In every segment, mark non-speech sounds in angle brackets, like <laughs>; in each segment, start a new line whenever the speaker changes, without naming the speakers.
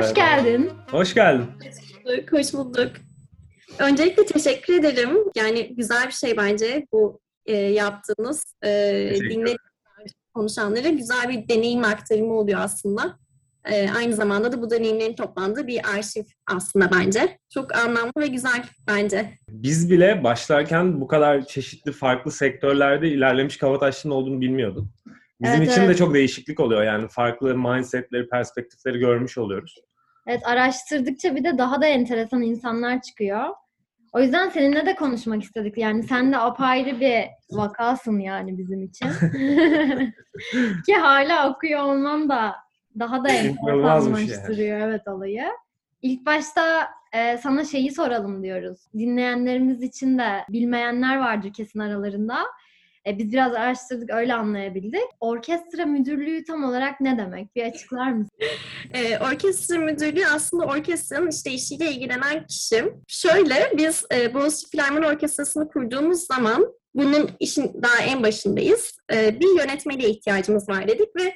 Hoş geldin.
Hoş geldin.
Hoş bulduk. Öncelikle teşekkür ederim. Yani güzel bir şey bence bu e, yaptığınız. E, dinle konuşanlara güzel bir deneyim aktarımı oluyor aslında. E, aynı zamanda da bu deneyimlerin toplandığı bir arşiv aslında bence. Çok anlamlı ve güzel bence.
Biz bile başlarken bu kadar çeşitli farklı sektörlerde ilerlemiş Kavataşlı'nın olduğunu bilmiyorduk. Bizim evet, için evet. de çok değişiklik oluyor. Yani farklı mindsetleri, perspektifleri görmüş oluyoruz.
Evet araştırdıkça bir de daha da enteresan insanlar çıkıyor. O yüzden seninle de konuşmak istedik. Yani sen de apayrı bir vakasın yani bizim için. <laughs> Ki hala okuyor olman da daha da enteresanlaştırıyor şey evet olayı. İlk başta e, sana şeyi soralım diyoruz. Dinleyenlerimiz için de bilmeyenler vardır kesin aralarında. E, biz biraz araştırdık öyle anlayabildik. Orkestra müdürlüğü tam olarak ne demek? Bir açıklar mısın? <laughs>
E, orkestra müdürlüğü aslında orkestranın işte işiyle ilgilenen kişi. Şöyle biz e, Boğaziçi Filarmoni Orkestrası'nı kurduğumuz zaman bunun işin daha en başındayız. E, bir yönetmeliğe ihtiyacımız var dedik ve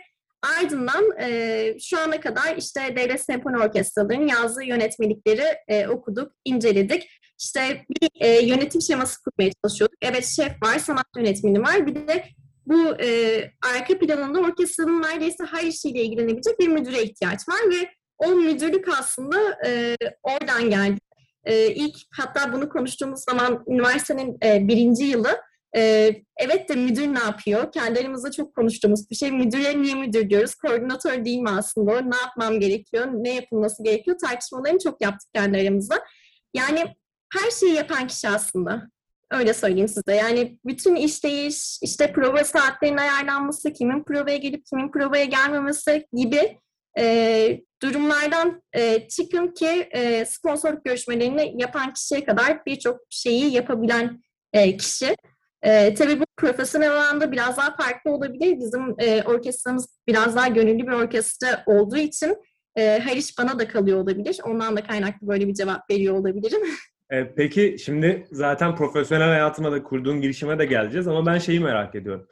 Ardından e, şu ana kadar işte Devlet Senfoni Orkestraları'nın yazdığı yönetmelikleri e, okuduk, inceledik. İşte bir e, yönetim şeması kurmaya çalışıyorduk. Evet şef var, sanat yönetmeni var. Bir de bu e, arka planında orkestranın neredeyse her işiyle ilgilenebilecek bir müdüre ihtiyaç var ve o müdürlük aslında e, oradan geldi. E, ilk hatta bunu konuştuğumuz zaman üniversitenin e, birinci yılı ee, evet de müdür ne yapıyor? Kendi aramızda çok konuştuğumuz bir şey. Müdüre niye müdür diyoruz? Koordinatör değil mi aslında? Ne yapmam gerekiyor? Ne yapılması gerekiyor? Tartışmalarını çok yaptık kendi. Yani her şeyi yapan kişi aslında. Öyle söyleyeyim size. Yani bütün işleyiş, işte prova saatlerinin ayarlanması, kimin provaya gelip kimin provaya gelmemesi gibi e, durumlardan e, çıkın ki e, sponsorluk görüşmelerini yapan kişiye kadar birçok şeyi yapabilen e, kişi. E, tabii bu profesyonel alanda biraz daha farklı olabilir. Bizim e, orkestramız biraz daha gönüllü bir orkestra olduğu için e, her iş bana da kalıyor olabilir. Ondan da kaynaklı böyle bir cevap veriyor olabilirim. <laughs>
E, peki şimdi zaten profesyonel hayatıma da kurduğun girişime de geleceğiz ama ben şeyi merak ediyorum.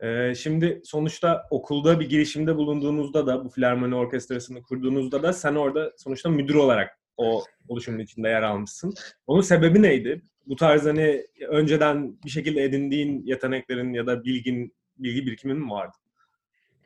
E, şimdi sonuçta okulda bir girişimde bulunduğunuzda da bu filarmoni orkestrasını kurduğunuzda da sen orada sonuçta müdür olarak o oluşumun içinde yer almışsın. Onun sebebi neydi? Bu tarz hani önceden bir şekilde edindiğin yeteneklerin ya da bilgin, bilgi birikimin mi vardı?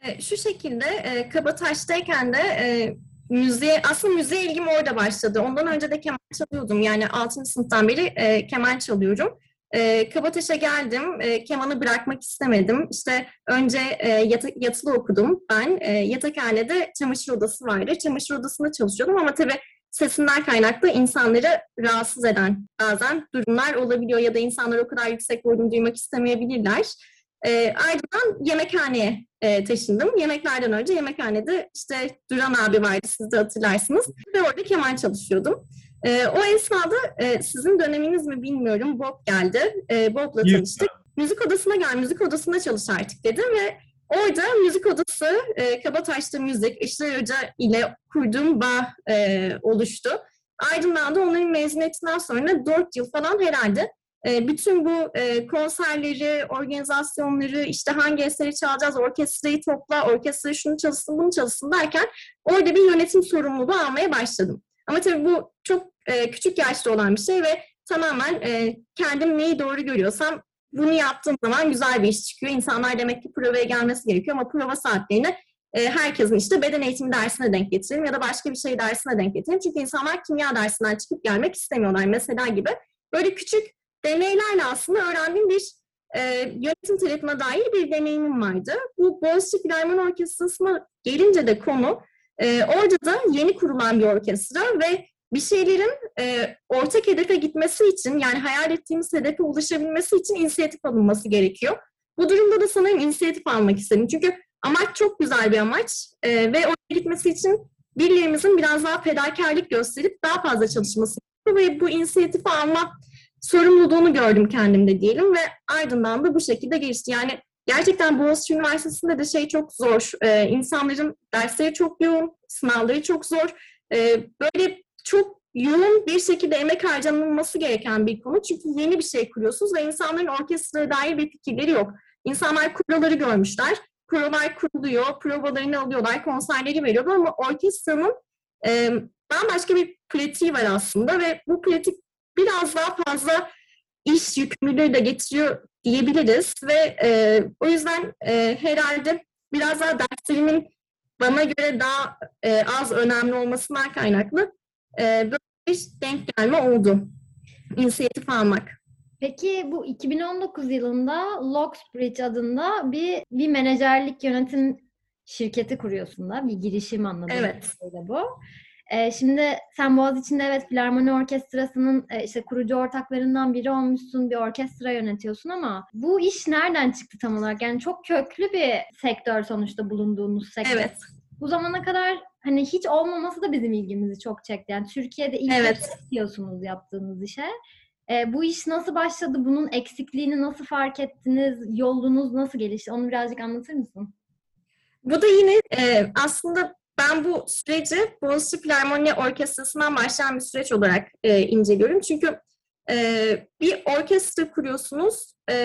E, şu şekilde e, Kabataş'tayken de e, müziğe, aslında müziğe ilgim orada başladı. Ondan önce de keman çalıyordum. Yani 6. sınıftan beri e, keman çalıyorum. E, Kabataş'a geldim. E, kemanı bırakmak istemedim. İşte önce e, yat, yatılı okudum ben. E, yatakhanede çamaşır odası vardı. Çamaşır odasında çalışıyordum ama tabii sesinden kaynaklı insanları rahatsız eden bazen durumlar olabiliyor ya da insanlar o kadar yüksek volüm duymak istemeyebilirler. E, ardından yemekhaneye e, taşındım. Yemeklerden önce yemekhanede işte Duran abi vardı siz de hatırlarsınız. Ve orada keman çalışıyordum. E, o esnada e, sizin döneminiz mi bilmiyorum Bob geldi. E, Bob'la tanıştık. Müzik odasına gel, müzik odasında çalış artık dedim ve Orada müzik odası, e, Kabataş'ta müzik, İşler Hoca ile kurduğum bağ e, oluştu. Ardından da onların mezuniyetinden sonra dört yıl falan herhalde bütün bu e, konserleri, organizasyonları, işte hangi eseri çalacağız, orkestrayı topla, orkestra şunu çalışsın, bunu çalışsın derken orada bir yönetim sorumluluğu almaya başladım. Ama tabii bu çok e, küçük yaşta olan bir şey ve tamamen e, kendim neyi doğru görüyorsam bunu yaptığım zaman güzel bir iş çıkıyor. İnsanlar demek ki provaya gelmesi gerekiyor ama prova saatlerini herkesin işte beden eğitimi dersine denk getirelim ya da başka bir şey dersine denk getirelim. Çünkü insanlar kimya dersinden çıkıp gelmek istemiyorlar mesela gibi. Böyle küçük deneylerle aslında öğrendiğim bir e, yönetim tanıtma dair bir deneyimim vardı. Bu Boğaziçi Filarmoni Orkestrası'na gelince de konu e, orada da yeni kurulan bir orkestra ve bir şeylerin e, ortak hedefe gitmesi için yani hayal ettiğimiz hedefe ulaşabilmesi için inisiyatif alınması gerekiyor. Bu durumda da sanırım inisiyatif almak istedim. Çünkü amaç çok güzel bir amaç e, ve oraya gitmesi için birilerimizin biraz daha fedakarlık gösterip daha fazla çalışması ve bu inisiyatifi alma sorumluluğunu gördüm kendimde diyelim ve ardından da bu şekilde gelişti. Yani gerçekten Boğaziçi Üniversitesi'nde de şey çok zor. Ee, insanların dersleri çok yoğun, sınavları çok zor. Ee, böyle çok yoğun bir şekilde emek harcanılması gereken bir konu. Çünkü yeni bir şey kuruyorsunuz ve insanların orkestraya dair bir fikirleri yok. İnsanlar kuralları görmüşler. Provalar kuruluyor, provalarını alıyorlar, konserleri veriyorlar ama orkestranın e, bambaşka bir pratiği var aslında ve bu pratik biraz daha fazla iş yükümlülüğü de getiriyor diyebiliriz ve e, o yüzden e, herhalde biraz daha derslerimin bana göre daha e, az önemli olmasından kaynaklı e, böyle bir denk gelme oldu. İnisiyatif almak.
Peki bu 2019 yılında Locksbridge adında bir bir menajerlik yönetim şirketi kuruyorsun da bir girişim anladığım
Evet.
kadarıyla bu. Ee, şimdi sen Boğaziçi'nde evet Filarmoni Orkestrası'nın e, işte kurucu ortaklarından biri olmuşsun, bir orkestra yönetiyorsun ama bu iş nereden çıktı tam olarak? Yani çok köklü bir sektör sonuçta bulunduğunuz sektör.
Evet.
Bu zamana kadar hani hiç olmaması da bizim ilgimizi çok çekti. Yani Türkiye'de ilk
Evet.
kez diyorsunuz yaptığınız işe. Ee, bu iş nasıl başladı? Bunun eksikliğini nasıl fark ettiniz? Yolunuz nasıl gelişti? Onu birazcık anlatır mısın?
Bu da yine e, aslında ben bu süreci Boğaziçi Filarmoni Orkestrası'ndan başlayan bir süreç olarak e, inceliyorum. Çünkü e, bir orkestra kuruyorsunuz, e,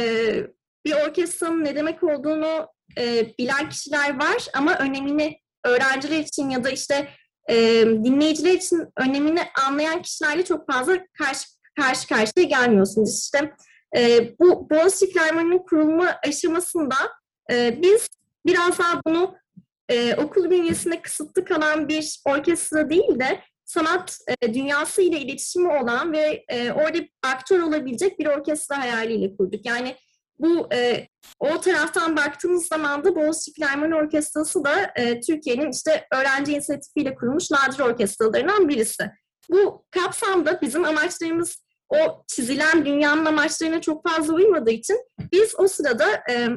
bir orkestranın ne demek olduğunu e, bilen kişiler var ama önemini öğrenciler için ya da işte e, dinleyiciler için önemini anlayan kişilerle çok fazla karşı karşı karşıya gelmiyorsunuz. İşte e, bu Boğaziçi Filarmoni'nin kurulma aşamasında e, biz biraz daha bunu e, okul bünyesinde kısıtlı kalan bir orkestra değil de sanat e, dünyası ile iletişimi olan ve e, orada aktör olabilecek bir orkestra hayaliyle kurduk. Yani bu e, o taraftan baktığımız zaman da Boğaziçi Filarmoni Orkestrası da e, Türkiye'nin işte öğrenci inisiyatifiyle kurulmuş nadir orkestralarından birisi. Bu kapsamda bizim amaçlarımız o çizilen dünyanın amaçlarına çok fazla uymadığı için biz o sırada e,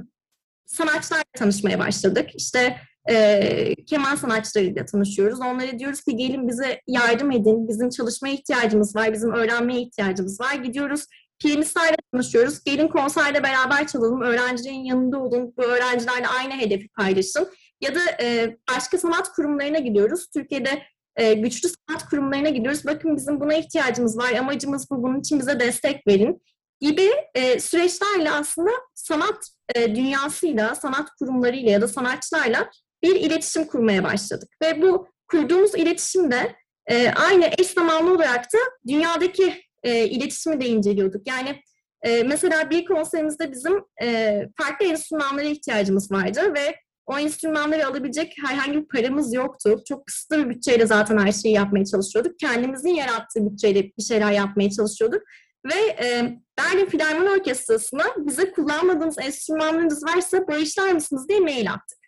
sanatçılarla tanışmaya başladık. İşte e, keman sanatçılarıyla tanışıyoruz. Onlara diyoruz ki gelin bize yardım edin. Bizim çalışmaya ihtiyacımız var. Bizim öğrenmeye ihtiyacımız var. Gidiyoruz piyanistlerle tanışıyoruz. Gelin konserde beraber çalalım. Öğrencilerin yanında olun. Bu öğrencilerle aynı hedefi paylaşın. Ya da e, başka sanat kurumlarına gidiyoruz. Türkiye'de e, güçlü sanat kurumlarına gidiyoruz. Bakın bizim buna ihtiyacımız var. Amacımız bu. Bunun için bize destek verin gibi e, süreçlerle aslında sanat e, dünyasıyla, sanat kurumlarıyla ya da sanatçılarla bir iletişim kurmaya başladık. Ve bu kurduğumuz iletişimde e, aynı eş zamanlı olarak da dünyadaki e, iletişimi de inceliyorduk. Yani e, mesela bir konserimizde bizim e, farklı enstrümanlara ihtiyacımız vardı ve o enstrümanları alabilecek herhangi bir paramız yoktu. Çok kısıtlı bir bütçeyle zaten her şeyi yapmaya çalışıyorduk. Kendimizin yarattığı bütçeyle bir şeyler yapmaya çalışıyorduk. Ve e, Berlin Filarmoni Orkestrası'na bize kullanmadığımız enstrümanlarınız varsa bağışlar mısınız diye mail attık.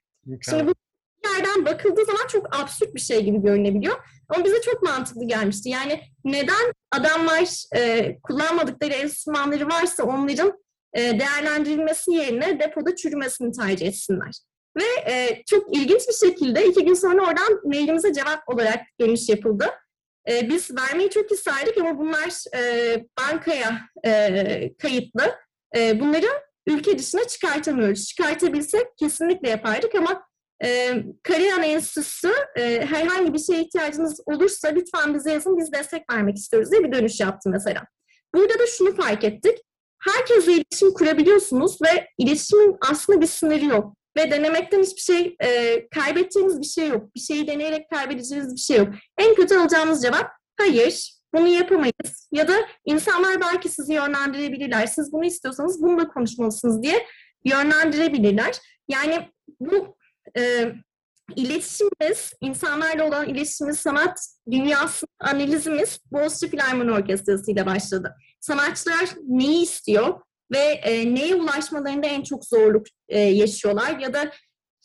Şimdi bu yerden bakıldığı zaman çok absürt bir şey gibi görünebiliyor. Ama bize çok mantıklı gelmişti. Yani neden adamlar e, kullanmadıkları enstrümanları varsa onların e, değerlendirilmesi yerine depoda çürümesini tercih etsinler. Ve e, çok ilginç bir şekilde iki gün sonra oradan mailimize cevap olarak dönüş yapıldı. E, biz vermeyi çok isterdik ama bunlar e, bankaya e, kayıtlı. E, bunları ülke dışına çıkartamıyoruz. Çıkartabilsek kesinlikle yapardık ama e, Karayan Enstitüsü e, herhangi bir şeye ihtiyacınız olursa lütfen bize yazın biz destek vermek istiyoruz diye bir dönüş yaptı mesela. Burada da şunu fark ettik. Herkesle iletişim kurabiliyorsunuz ve iletişimin aslında bir sınırı yok. Ve denemekten hiçbir şey e, kaybedeceğiniz bir şey yok. Bir şeyi deneyerek kaybedeceğiniz bir şey yok. En kötü alacağınız cevap hayır, bunu yapamayız. Ya da insanlar belki sizi yönlendirebilirler. Siz bunu istiyorsanız bunu da konuşmalısınız diye yönlendirebilirler. Yani bu e, iletişimimiz, insanlarla olan iletişimimiz, sanat dünyası analizimiz Boğaziçi Filarmoni Orkestrası ile başladı. Sanatçılar neyi istiyor ve e, neye ulaşmalarında en çok zorluk e, yaşıyorlar? Ya da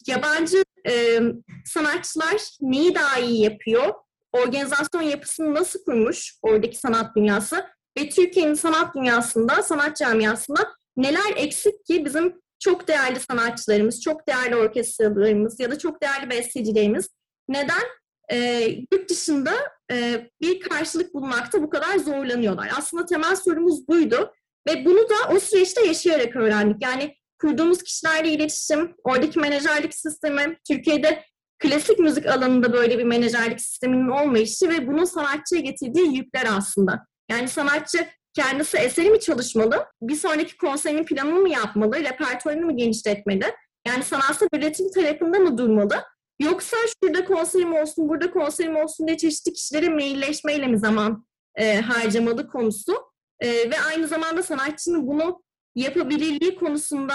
yabancı e, sanatçılar neyi daha iyi yapıyor, organizasyon yapısını nasıl kurmuş oradaki sanat dünyası? Ve Türkiye'nin sanat dünyasında, sanat camiasında neler eksik ki bizim çok değerli sanatçılarımız, çok değerli orkestralarımız ya da çok değerli bestecilerimiz neden e, yurt dışında e, bir karşılık bulmakta bu kadar zorlanıyorlar? Aslında temel sorumuz buydu ve bunu da o süreçte yaşayarak öğrendik. Yani kurduğumuz kişilerle iletişim, oradaki menajerlik sistemi, Türkiye'de klasik müzik alanında böyle bir menajerlik sisteminin olmayışı ve bunun sanatçıya getirdiği yükler aslında. Yani sanatçı kendisi eseri mi çalışmalı, bir sonraki konserinin planını mı yapmalı, repertuarını mı genişletmeli? Yani sanatsal üretim tarafında mı durmalı? Yoksa şurada konserim olsun, burada konserim olsun diye çeşitli kişilere mailleşmeyle mi zaman e, harcamalı konusu. E, ve aynı zamanda sanatçının bunu yapabilirliği konusunda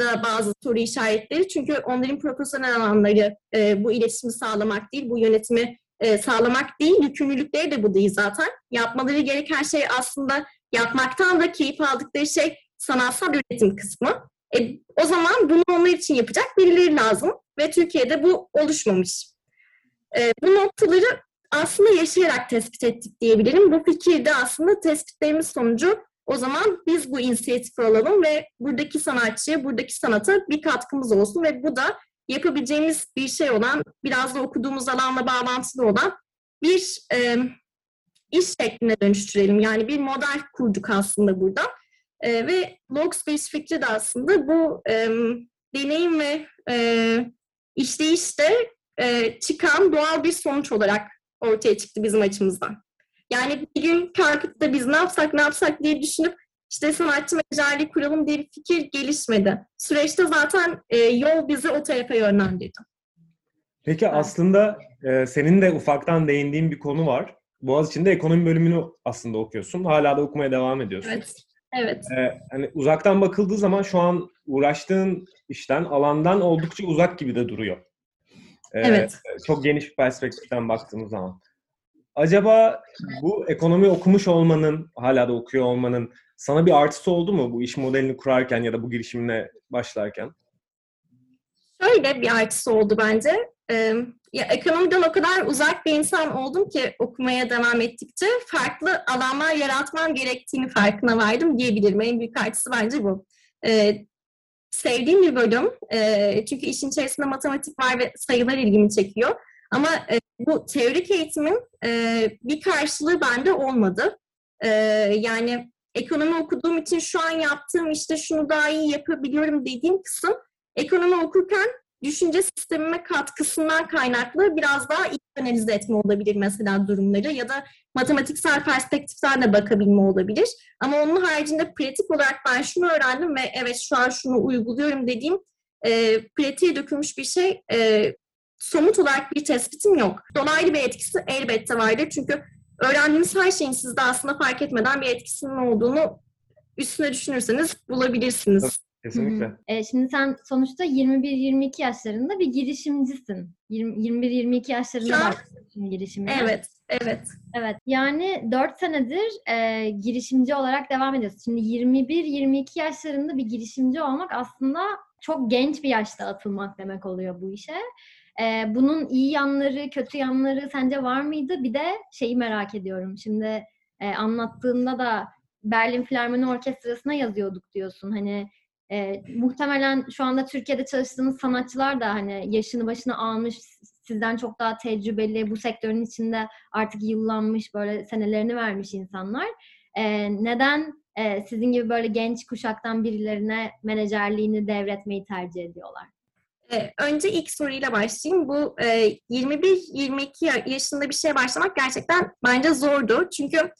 da bazı soru işaretleri. Çünkü onların profesyonel alanları e, bu iletişimi sağlamak değil, bu yönetimi e, sağlamak değil, yükümlülükleri de bu değil zaten. Yapmaları gereken şey aslında yapmaktan da keyif aldıkları şey sanatsal üretim kısmı. E, o zaman bunu onlar için yapacak birileri lazım ve Türkiye'de bu oluşmamış. E, bu noktaları aslında yaşayarak tespit ettik diyebilirim. Bu fikir de aslında tespitlerimiz sonucu o zaman biz bu inisiyatifi alalım ve buradaki sanatçıya, buradaki sanata bir katkımız olsun ve bu da yapabileceğimiz bir şey olan, biraz da okuduğumuz alanla bağlantılı olan bir e, iş şekline dönüştürelim. Yani bir model kurduk aslında burada. E, ve Logspace fikri de aslında bu e, deneyim ve e, işleyişte e, çıkan doğal bir sonuç olarak ortaya çıktı bizim açımızdan. Yani bir gün Karkut'ta biz ne yapsak ne yapsak diye düşünüp işte sanatçı menajerliği kuralım diye bir fikir gelişmedi. Süreçte zaten e, yol bizi o tarafa yönlendirdi.
Peki aslında e, senin de ufaktan değindiğin bir konu var. Boğaziçi'nde ekonomi bölümünü aslında okuyorsun. Hala da okumaya devam ediyorsun.
Evet. Evet.
Ee, hani uzaktan bakıldığı zaman şu an uğraştığın işten, alandan oldukça uzak gibi de duruyor.
Ee, evet.
Çok geniş bir perspektiften baktığımız zaman. Acaba bu ekonomi okumuş olmanın, hala da okuyor olmanın sana bir artısı oldu mu bu iş modelini kurarken ya da bu girişimine başlarken?
Şöyle bir artısı oldu bence. Ee, ya ekonomiden o kadar uzak bir insan oldum ki okumaya devam ettikçe farklı alanlar yaratmam gerektiğini farkına vardım diyebilirim. En büyük artısı bence bu. Ee, sevdiğim bir bölüm. Ee, çünkü işin içerisinde matematik var ve sayılar ilgimi çekiyor. Ama e, bu teorik eğitimin e, bir karşılığı bende olmadı. E, yani ekonomi okuduğum için şu an yaptığım işte şunu daha iyi yapabiliyorum dediğim kısım ekonomi okurken düşünce sistemime katkısından kaynaklı biraz daha iyi analiz etme olabilir mesela durumları ya da matematiksel perspektiften de bakabilme olabilir. Ama onun haricinde pratik olarak ben şunu öğrendim ve evet şu an şunu uyguluyorum dediğim e, pratiğe dökülmüş bir şey e, somut olarak bir tespitim yok. Dolaylı bir etkisi elbette vardır. Çünkü öğrendiğiniz her şeyin sizde aslında fark etmeden bir etkisinin olduğunu üstüne düşünürseniz bulabilirsiniz.
Kesinlikle.
E, şimdi sen sonuçta 21-22 yaşlarında bir girişimcisin. 21-22 yaşlarında başlıyorsun girişimine.
Evet, evet.
Evet. Yani 4 senedir e, girişimci olarak devam ediyorsun. Şimdi 21-22 yaşlarında bir girişimci olmak aslında çok genç bir yaşta atılmak demek oluyor bu işe. E, bunun iyi yanları, kötü yanları sence var mıydı? Bir de şeyi merak ediyorum. Şimdi e, anlattığında da Berlin Filarmoni Orkestrası'na yazıyorduk diyorsun. Hani e, muhtemelen şu anda Türkiye'de çalıştığınız sanatçılar da hani yaşını başını almış, sizden çok daha tecrübeli, bu sektörün içinde artık yıllanmış, böyle senelerini vermiş insanlar. E, neden e, sizin gibi böyle genç kuşaktan birilerine menajerliğini devretmeyi tercih ediyorlar?
Ee, önce ilk soruyla başlayayım. Bu e, 21-22 yaşında bir şeye başlamak gerçekten bence zordu. Çünkü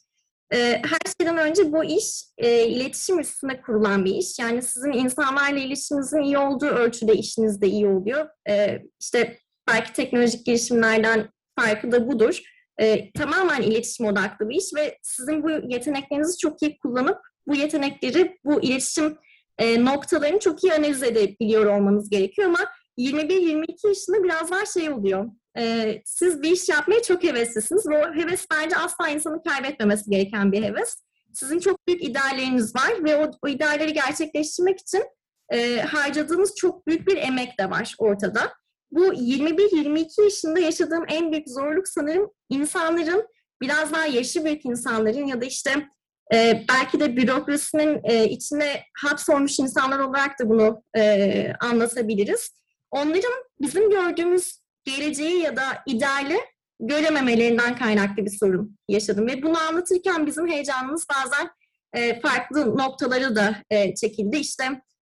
e, her şeyden önce bu iş e, iletişim üstünde kurulan bir iş. Yani sizin insanlarla ilişkinizin iyi olduğu ölçüde işiniz de iyi oluyor. E, işte belki teknolojik girişimlerden farkı da budur. E, tamamen iletişim odaklı bir iş ve sizin bu yeteneklerinizi çok iyi kullanıp bu yetenekleri, bu iletişim e, noktalarını çok iyi analiz edebiliyor olmanız gerekiyor ama 21-22 yaşında biraz daha şey oluyor. E, siz bir iş yapmaya çok heveslisiniz ve o heves bence asla insanın kaybetmemesi gereken bir heves. Sizin çok büyük idealleriniz var ve o, o idealleri gerçekleştirmek için e, harcadığınız çok büyük bir emek de var ortada. Bu 21-22 yaşında yaşadığım en büyük zorluk sanırım insanların biraz daha yaşı büyük insanların ya da işte e, belki de bürokrasinin e, içine hapsolmuş insanlar olarak da bunu e, anlatabiliriz. Onların bizim gördüğümüz geleceği ya da ideali görememelerinden kaynaklı bir sorun yaşadım. Ve bunu anlatırken bizim heyecanımız bazen e, farklı noktaları da e, çekildi. İşte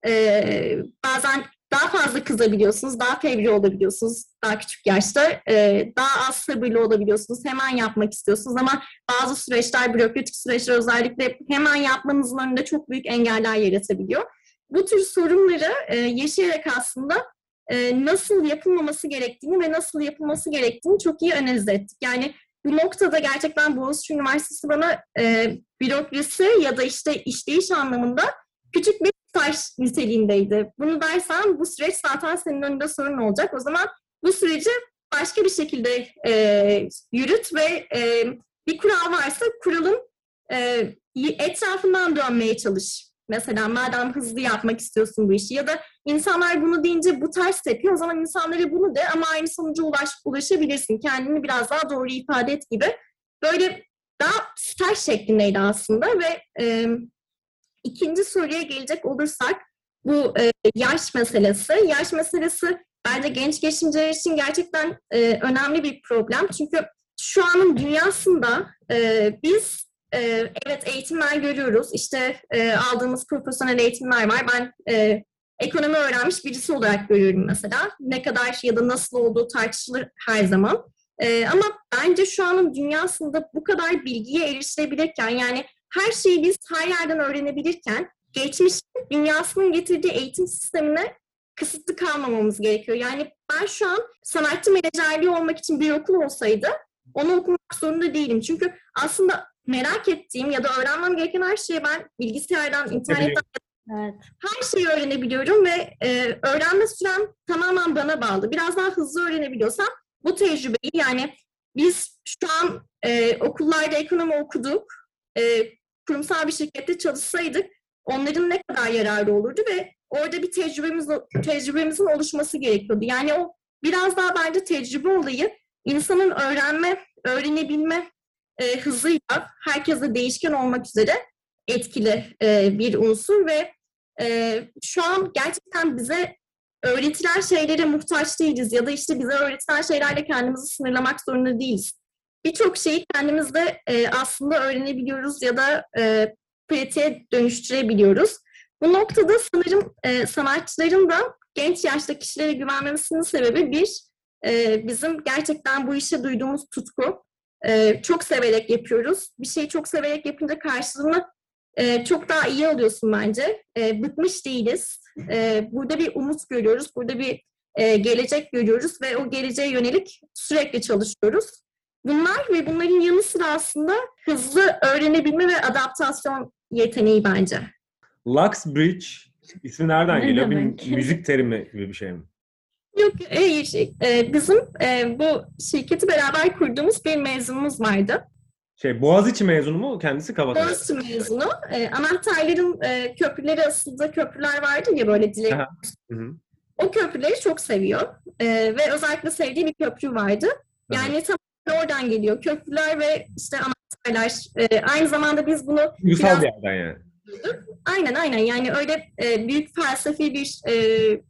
e, bazen daha fazla kızabiliyorsunuz, daha fevri olabiliyorsunuz daha küçük yaşta. E, daha az sabırlı olabiliyorsunuz, hemen yapmak istiyorsunuz ama bazı süreçler, bürokratik süreçler özellikle hemen yapmanızın önünde çok büyük engeller yaratabiliyor. Bu tür sorunları e, yaşayarak aslında e, nasıl yapılmaması gerektiğini ve nasıl yapılması gerektiğini çok iyi analiz ettik. Yani bu noktada gerçekten Boğaziçi Üniversitesi bana e, bürokrasi ya da işte işleyiş anlamında küçük bir taş niteliğindeydi. Bunu dersen bu süreç zaten senin önünde sorun olacak. O zaman bu süreci başka bir şekilde e, yürüt ve e, bir kural varsa kuralın e, etrafından dönmeye çalış. Mesela madem hızlı yapmak istiyorsun bu işi ya da insanlar bunu deyince bu ters tepiyor o zaman insanlara bunu de ama aynı sonuca ulaş, ulaşabilirsin. Kendini biraz daha doğru ifade et gibi. Böyle daha staj şeklindeydi aslında ve e, ikinci soruya gelecek olursak bu e, yaş meselesi. Yaş meselesi bence genç girişimciler için gerçekten e, önemli bir problem. Çünkü şu anın dünyasında e, biz e, evet eğitimler görüyoruz. İşte e, aldığımız profesyonel eğitimler var. Ben e, ekonomi öğrenmiş birisi olarak görüyorum mesela. Ne kadar ya da nasıl olduğu tartışılır her zaman. E, ama bence şu anın dünyasında bu kadar bilgiye erişilebilirken yani her şeyi biz her yerden öğrenebilirken geçmiş dünyasının getirdiği eğitim sistemine kısıtlı kalmamamız gerekiyor. Yani ben şu an sanatçı menajerliği olmak için bir okul olsaydı onu okumak zorunda değilim. Çünkü aslında merak ettiğim ya da öğrenmem gereken her şeyi ben bilgisayardan, internetten
Evet.
her şeyi öğrenebiliyorum ve e, öğrenme sürem tamamen bana bağlı. Biraz daha hızlı öğrenebiliyorsam bu tecrübeyi yani biz şu an e, okullarda ekonomi okuduk, e, kurumsal bir şirkette çalışsaydık onların ne kadar yararı olurdu ve orada bir tecrübemiz tecrübemizin oluşması gerekiyordu. Yani o biraz daha bence tecrübe olayı insanın öğrenme, öğrenebilme e, hızıyla herkese değişken olmak üzere etkili e, bir unsur ve e, şu an gerçekten bize öğretilen şeylere muhtaç değiliz ya da işte bize öğretilen şeylerle kendimizi sınırlamak zorunda değiliz. Birçok şeyi kendimizde e, aslında öğrenebiliyoruz ya da e, pratiğe dönüştürebiliyoruz. Bu noktada sanırım e, sanatçıların da genç yaşta kişilere güvenmemesinin sebebi bir, e, bizim gerçekten bu işe duyduğumuz tutku. E, çok severek yapıyoruz. Bir şeyi çok severek yapınca karşılığını e, çok daha iyi alıyorsun bence. E, bıkmış değiliz. E, burada bir umut görüyoruz. Burada bir e, gelecek görüyoruz ve o geleceğe yönelik sürekli çalışıyoruz. Bunlar ve bunların yanı sıra aslında hızlı öğrenebilme ve adaptasyon yeteneği bence.
Luxbridge ismi nereden
Ne
geliyor?
demek?
Bir müzik terimi gibi bir şey mi?
Yok, hayır. Şey, e, bizim e, bu şirketi beraber kurduğumuz bir mezunumuz vardı.
Şey Boğaziçi mezunu mu? Kendisi Kabataş.
Boğaziçi mezunu. E, anahtarların e, köprüleri asıldığı köprüler vardı ya böyle dilek. O köprüleri çok seviyor. E, ve özellikle sevdiği bir köprü vardı. Yani tam oradan geliyor. Köprüler ve işte anahtarlar. E, aynı zamanda biz bunu
Duygusal
biraz
bir yerden yani.
Aynen aynen yani öyle e, büyük felsefi bir e,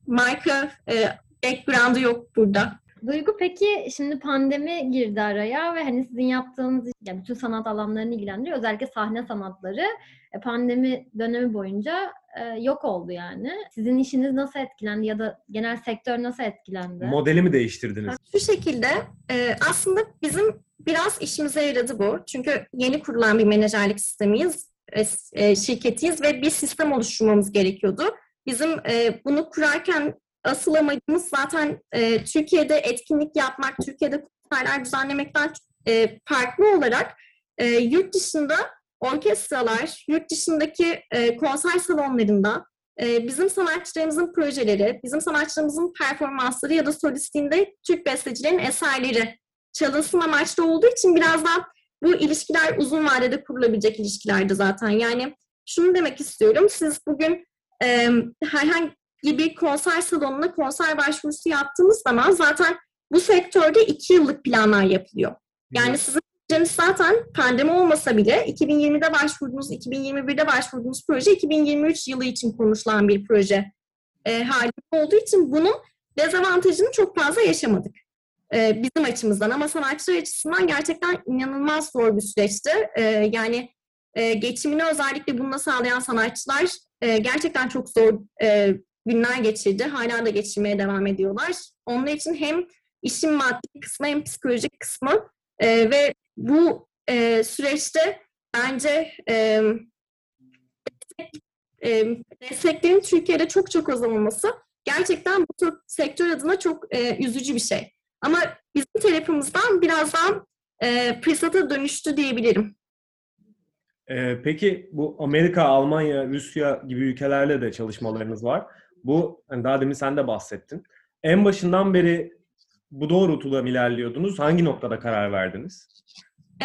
marka e, background'ı yok burada.
Duygu peki şimdi pandemi girdi araya ve hani sizin yaptığınız yani bütün sanat alanlarını ilgilendiriyor. Özellikle sahne sanatları e, pandemi dönemi boyunca e, yok oldu yani. Sizin işiniz nasıl etkilendi ya da genel sektör nasıl etkilendi?
Modeli mi değiştirdiniz?
Şu şekilde e, aslında bizim biraz işimize yaradı bu. Çünkü yeni kurulan bir menajerlik sistemiyiz, e, e, şirketiyiz ve bir sistem oluşturmamız gerekiyordu. Bizim e, bunu kurarken asıl amacımız zaten e, Türkiye'de etkinlik yapmak, Türkiye'de konserler düzenlemekten e, farklı olarak e, yurt dışında orkestralar, yurt dışındaki e, konser salonlarında e, bizim sanatçılarımızın projeleri, bizim sanatçılarımızın performansları ya da solistliğinde Türk bestecilerin eserleri çalınsın amaçlı olduğu için biraz daha bu ilişkiler uzun vadede kurulabilecek ilişkilerdi zaten. Yani şunu demek istiyorum, siz bugün e, herhangi bir konser salonuna konser başvurusu yaptığınız zaman zaten bu sektörde iki yıllık planlar yapılıyor. Yani sizin projeniz zaten pandemi olmasa bile 2020'de başvurduğunuz, 2021'de başvurduğunuz proje 2023 yılı için konuşulan bir proje e, halinde olduğu için bunun dezavantajını çok fazla yaşamadık e, bizim açımızdan. Ama sanatçılar açısından gerçekten inanılmaz zor bir süreçti. E, yani e, geçimini özellikle bununla sağlayan sanatçılar e, gerçekten çok zor e, günler geçirdi. Hala da geçirmeye devam ediyorlar. Onun için hem işin maddi kısmı hem psikolojik kısmı e, ve bu e, süreçte bence e, destek- e, desteklerin Türkiye'de çok çok az olması gerçekten bu tür sektör adına çok e, üzücü bir şey. Ama bizim tarafımızdan biraz daha e, fırsata dönüştü diyebilirim.
Ee, peki bu Amerika, Almanya, Rusya gibi ülkelerle de çalışmalarınız var. Bu hani daha demin sen de bahsettin. En başından beri bu doğrultuda mı ilerliyordunuz? Hangi noktada karar verdiniz?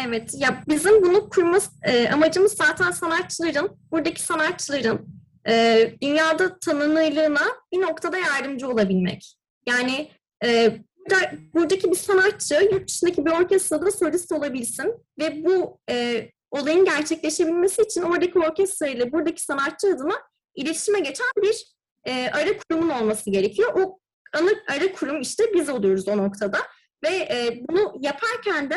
Evet, ya bizim bunu kurma e, amacımız zaten sanatçıların, buradaki sanatçıların e, dünyada tanınırlığına bir noktada yardımcı olabilmek. Yani e, burada, buradaki bir sanatçı yurt dışındaki bir orkestrada solist olabilsin ve bu e, olayın gerçekleşebilmesi için oradaki orkestra ile buradaki sanatçı adına iletişime geçen bir e, ara kurumun olması gerekiyor. O ana ara kurum işte biz oluyoruz o noktada ve e, bunu yaparken de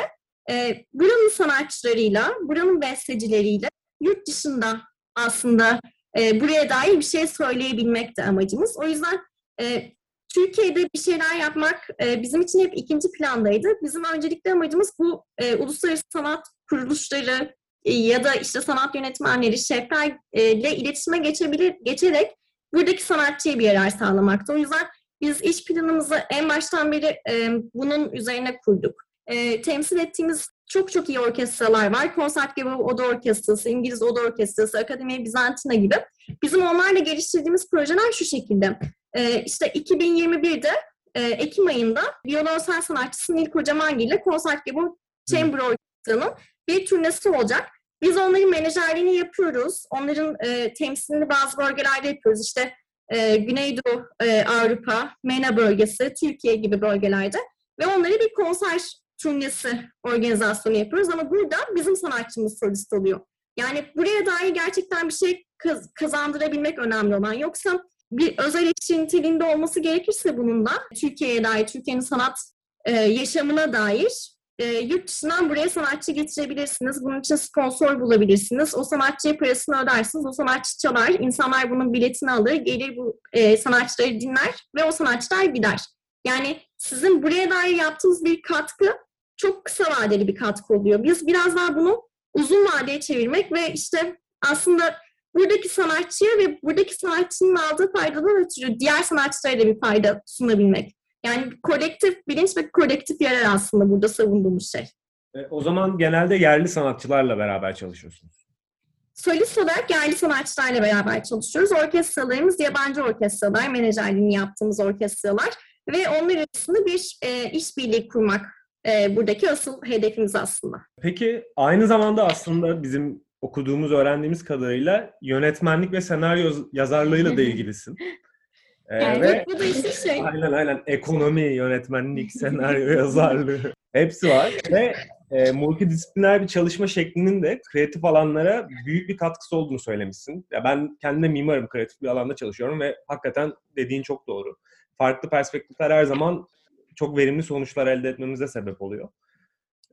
e, buranın sanatçılarıyla, buranın bestecileriyle yurt dışında aslında e, buraya dair bir şey söyleyebilmek de amacımız. O yüzden e, Türkiye'de bir şeyler yapmak e, bizim için hep ikinci plandaydı. Bizim öncelikli amacımız bu e, uluslararası sanat kuruluşları e, ya da işte sanat yönetmenleri, şeflerle iletişime geçebilir, geçerek buradaki sanatçıya bir yarar sağlamaktı. O yüzden biz iş planımızı en baştan beri e, bunun üzerine kurduk. E, temsil ettiğimiz çok çok iyi orkestralar var. Concertgebouw Oda Orkestrası, İngiliz Oda Orkestrası, Akademi Bizantina gibi. Bizim onlarla geliştirdiğimiz projeler şu şekilde. E, işte 2021'de e, Ekim ayında violonsel sanatçısı Nil Kocamangil ile Concertgebouw Chamber Orkestrası'nın bir turnesi olacak. Biz onların menajerliğini yapıyoruz. Onların e, temsilini bazı bölgelerde yapıyoruz. İşte e, Güneydoğu e, Avrupa, MENA bölgesi, Türkiye gibi bölgelerde. Ve onlara bir konser turnesi organizasyonu yapıyoruz ama burada bizim sanatçımız solist oluyor. Yani buraya dair gerçekten bir şey kaz- kazandırabilmek önemli olan. Yoksa bir özel işçi niteliğinde olması gerekirse bunun da Türkiye'ye dair, Türkiye'nin sanat e, yaşamına dair e, yurt dışından buraya sanatçı getirebilirsiniz. Bunun için sponsor bulabilirsiniz. O sanatçıya parasını ödersiniz. O sanatçı çalar. İnsanlar bunun biletini alır. Gelir bu e, sanatçıları dinler ve o sanatçılar gider. Yani sizin buraya dair yaptığınız bir katkı çok kısa vadeli bir katkı oluyor. Biz biraz daha bunu uzun vadeye çevirmek ve işte aslında buradaki sanatçıya ve buradaki sanatçının aldığı faydadan ötürü diğer sanatçılara da bir fayda sunabilmek. Yani kolektif bilinç ve kolektif yarar aslında burada savunduğumuz şey.
E, o zaman genelde yerli sanatçılarla beraber çalışıyorsunuz.
Solist olarak yerli sanatçılarla beraber çalışıyoruz. Orkestralarımız yabancı orkestralar, menajerliğini yaptığımız orkestralar ve onlar arasında bir e, işbirliği kurmak e, buradaki asıl hedefimiz aslında.
Peki aynı zamanda aslında bizim okuduğumuz, öğrendiğimiz kadarıyla yönetmenlik ve senaryo yazarlığıyla da <laughs> ilgilisin. Ee, ve
bu da işte şey.
aynen aynen ekonomi, yönetmenlik, senaryo yazarlığı hepsi var ve e, multidisipliner bir çalışma şeklinin de kreatif alanlara büyük bir katkısı olduğunu söylemişsin. Ya ben kendim de mimarım, kreatif bir alanda çalışıyorum ve hakikaten dediğin çok doğru. Farklı perspektifler her zaman çok verimli sonuçlar elde etmemize sebep oluyor.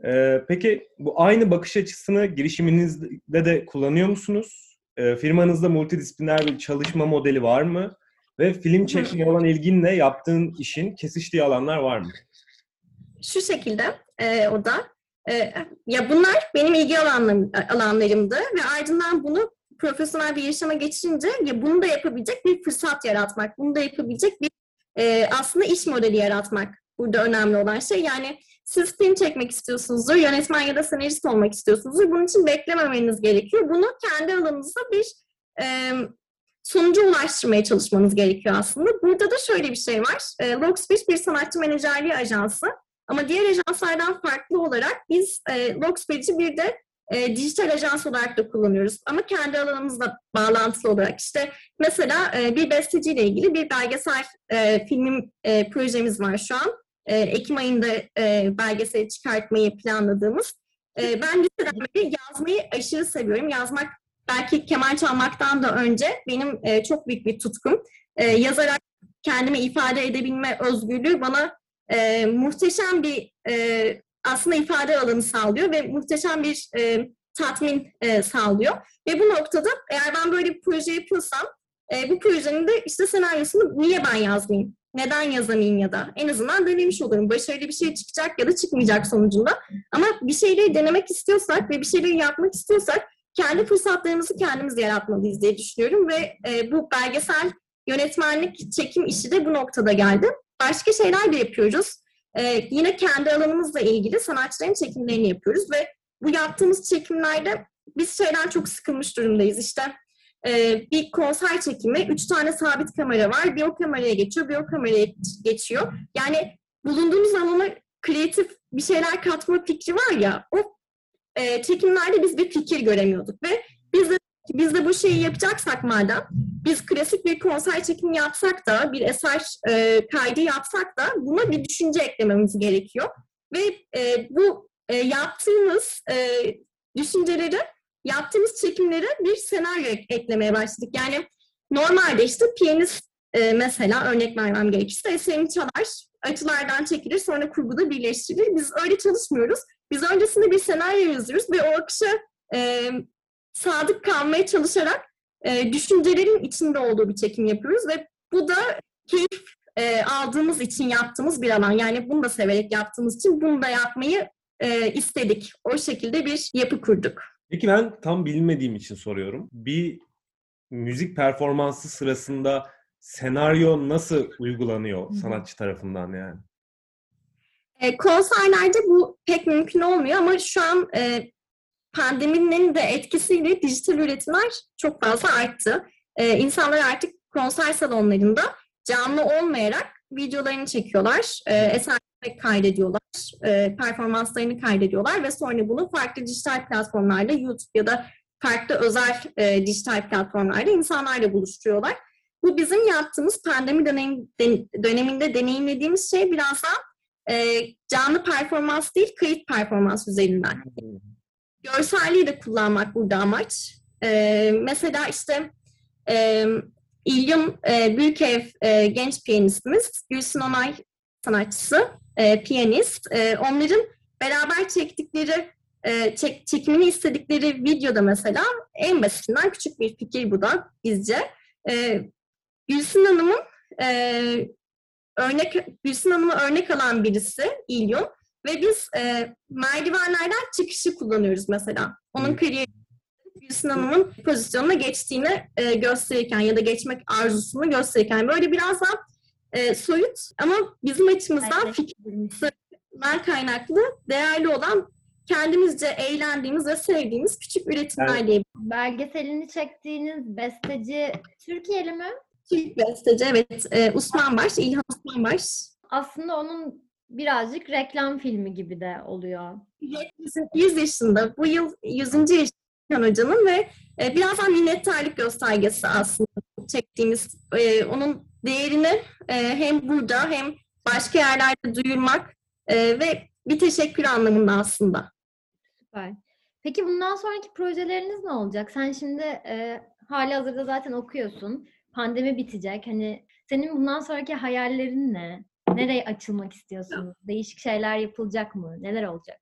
Ee, peki bu aynı bakış açısını girişiminizde de kullanıyor musunuz? Ee, firmanızda multidisipliner bir çalışma modeli var mı? Ve film çekmeye olan ilginle yaptığın işin kesiştiği alanlar var mı?
Şu şekilde e, o da. E, ya bunlar benim ilgi alanlarım, alanlarımdı ve ardından bunu profesyonel bir yaşama geçirince ya bunu da yapabilecek bir fırsat yaratmak, bunu da yapabilecek bir e, aslında iş modeli yaratmak burada önemli olan şey. Yani siz film çekmek istiyorsunuzdur, yönetmen ya da senarist olmak istiyorsunuzdur. Bunun için beklememeniz gerekiyor. Bunu kendi alanınızda bir e, sonuca ulaştırmaya çalışmanız gerekiyor aslında. Burada da şöyle bir şey var. E, Logspeech bir sanatçı menajerliği ajansı. Ama diğer ajanslardan farklı olarak biz e, Logspeech'i bir de e, dijital ajans olarak da kullanıyoruz. Ama kendi alanımızla bağlantılı olarak. işte mesela e, bir besteciyle ilgili bir belgesel e, film e, projemiz var şu an. E, Ekim ayında e, belgeseli çıkartmayı planladığımız. E, ben liseden beri yazmayı aşırı seviyorum. Yazmak belki keman çalmaktan da önce benim e, çok büyük bir tutkum. E, yazarak kendimi ifade edebilme özgürlüğü bana e, muhteşem bir e, aslında ifade alanı sağlıyor ve muhteşem bir e, tatmin e, sağlıyor. Ve bu noktada eğer ben böyle bir proje yapıyorsam e, bu projenin de işte senaryosunu niye ben yazmayayım? Neden yazamayayım ya da en azından denemiş olurum. Başarılı bir şey çıkacak ya da çıkmayacak sonucunda. Ama bir şeyleri denemek istiyorsak ve bir şeyleri yapmak istiyorsak kendi fırsatlarımızı kendimiz yaratmalıyız diye düşünüyorum ve e, bu belgesel yönetmenlik, çekim işi de bu noktada geldi. Başka şeyler de yapıyoruz. Ee, yine kendi alanımızla ilgili sanatçıların çekimlerini yapıyoruz ve bu yaptığımız çekimlerde biz şeyden çok sıkılmış durumdayız. İşte e, bir konser çekimi, üç tane sabit kamera var. Bir o kameraya geçiyor, bir o kameraya geçiyor. Yani bulunduğumuz alana kreatif bir şeyler katma fikri var ya, o e, çekimlerde biz bir fikir göremiyorduk ve biz de biz de bu şeyi yapacaksak madem, biz klasik bir konser çekimi yapsak da, bir eser e, kaydı yapsak da buna bir düşünce eklememiz gerekiyor. Ve e, bu e, yaptığımız e, düşünceleri, yaptığımız çekimlere bir senaryo eklemeye başladık. Yani normalde işte piyanist e, mesela örnek vermem gerekirse eserini çalar, açılardan çekilir, sonra kurguda birleştirilir. Biz öyle çalışmıyoruz. Biz öncesinde bir senaryo yazıyoruz ve o akışa e, sadık kalmaya çalışarak e, düşüncelerin içinde olduğu bir çekim yapıyoruz ve bu da keyif e, aldığımız için yaptığımız bir alan. Yani bunu da severek yaptığımız için bunu da yapmayı e, istedik. O şekilde bir yapı kurduk.
Peki ben tam bilmediğim için soruyorum. Bir müzik performansı sırasında senaryo nasıl uygulanıyor sanatçı tarafından yani?
E, konserlerde bu pek mümkün olmuyor ama şu an e, pandeminin de etkisiyle dijital üretimler çok fazla arttı. E, insanlar artık konser salonlarında canlı olmayarak videolarını çekiyorlar, e, eserleri kaydediyorlar, e, performanslarını kaydediyorlar ve sonra bunu farklı dijital platformlarda YouTube ya da farklı özel e, dijital platformlarda insanlarla buluşturuyorlar. Bu bizim yaptığımız pandemi dönem, döneminde deneyimlediğimiz şey biraz daha e, canlı performans değil, kayıt performans üzerinden. Görselliği de kullanmak burada amaç. E, mesela işte e, İlyum e, Büyükev e, genç piyanistimiz, Gülsün Onay sanatçısı, e, piyanist. E, onların beraber çektikleri, e, çek, çekimini istedikleri videoda mesela en basitinden küçük bir fikir bu da bizce. E, Gülsün Hanım'ın e, örnek Gülsün Hanım'ı örnek alan birisi İlyum ve biz e, merdivenlerden çıkışı kullanıyoruz mesela. Onun kariyeri Gülsün Hanım'ın pozisyonuna geçtiğini e, gösterirken ya da geçmek arzusunu gösterirken böyle biraz daha e, soyut ama bizim açımızdan evet. fikirler kaynaklı değerli olan kendimizce eğlendiğimiz ve sevdiğimiz küçük üretimler evet. diye.
Belgeselini çektiğiniz besteci Türkiye'li mi?
Türk besteci evet. E, Osman Baş, İlhan Osman Baş.
Aslında onun birazcık reklam filmi gibi de oluyor.
100 yaşında. Bu yıl 100. yaşında Hoca'nın ve e, biraz daha minnettarlık göstergesi aslında çektiğimiz e, onun değerini e, hem burada hem başka yerlerde duyurmak e, ve bir teşekkür anlamında aslında.
Süper. Peki bundan sonraki projeleriniz ne olacak? Sen şimdi e, hali hazırda zaten okuyorsun. Pandemi bitecek. Hani senin bundan sonraki hayallerin ne? Nereye açılmak istiyorsun? Değişik şeyler yapılacak mı? Neler olacak?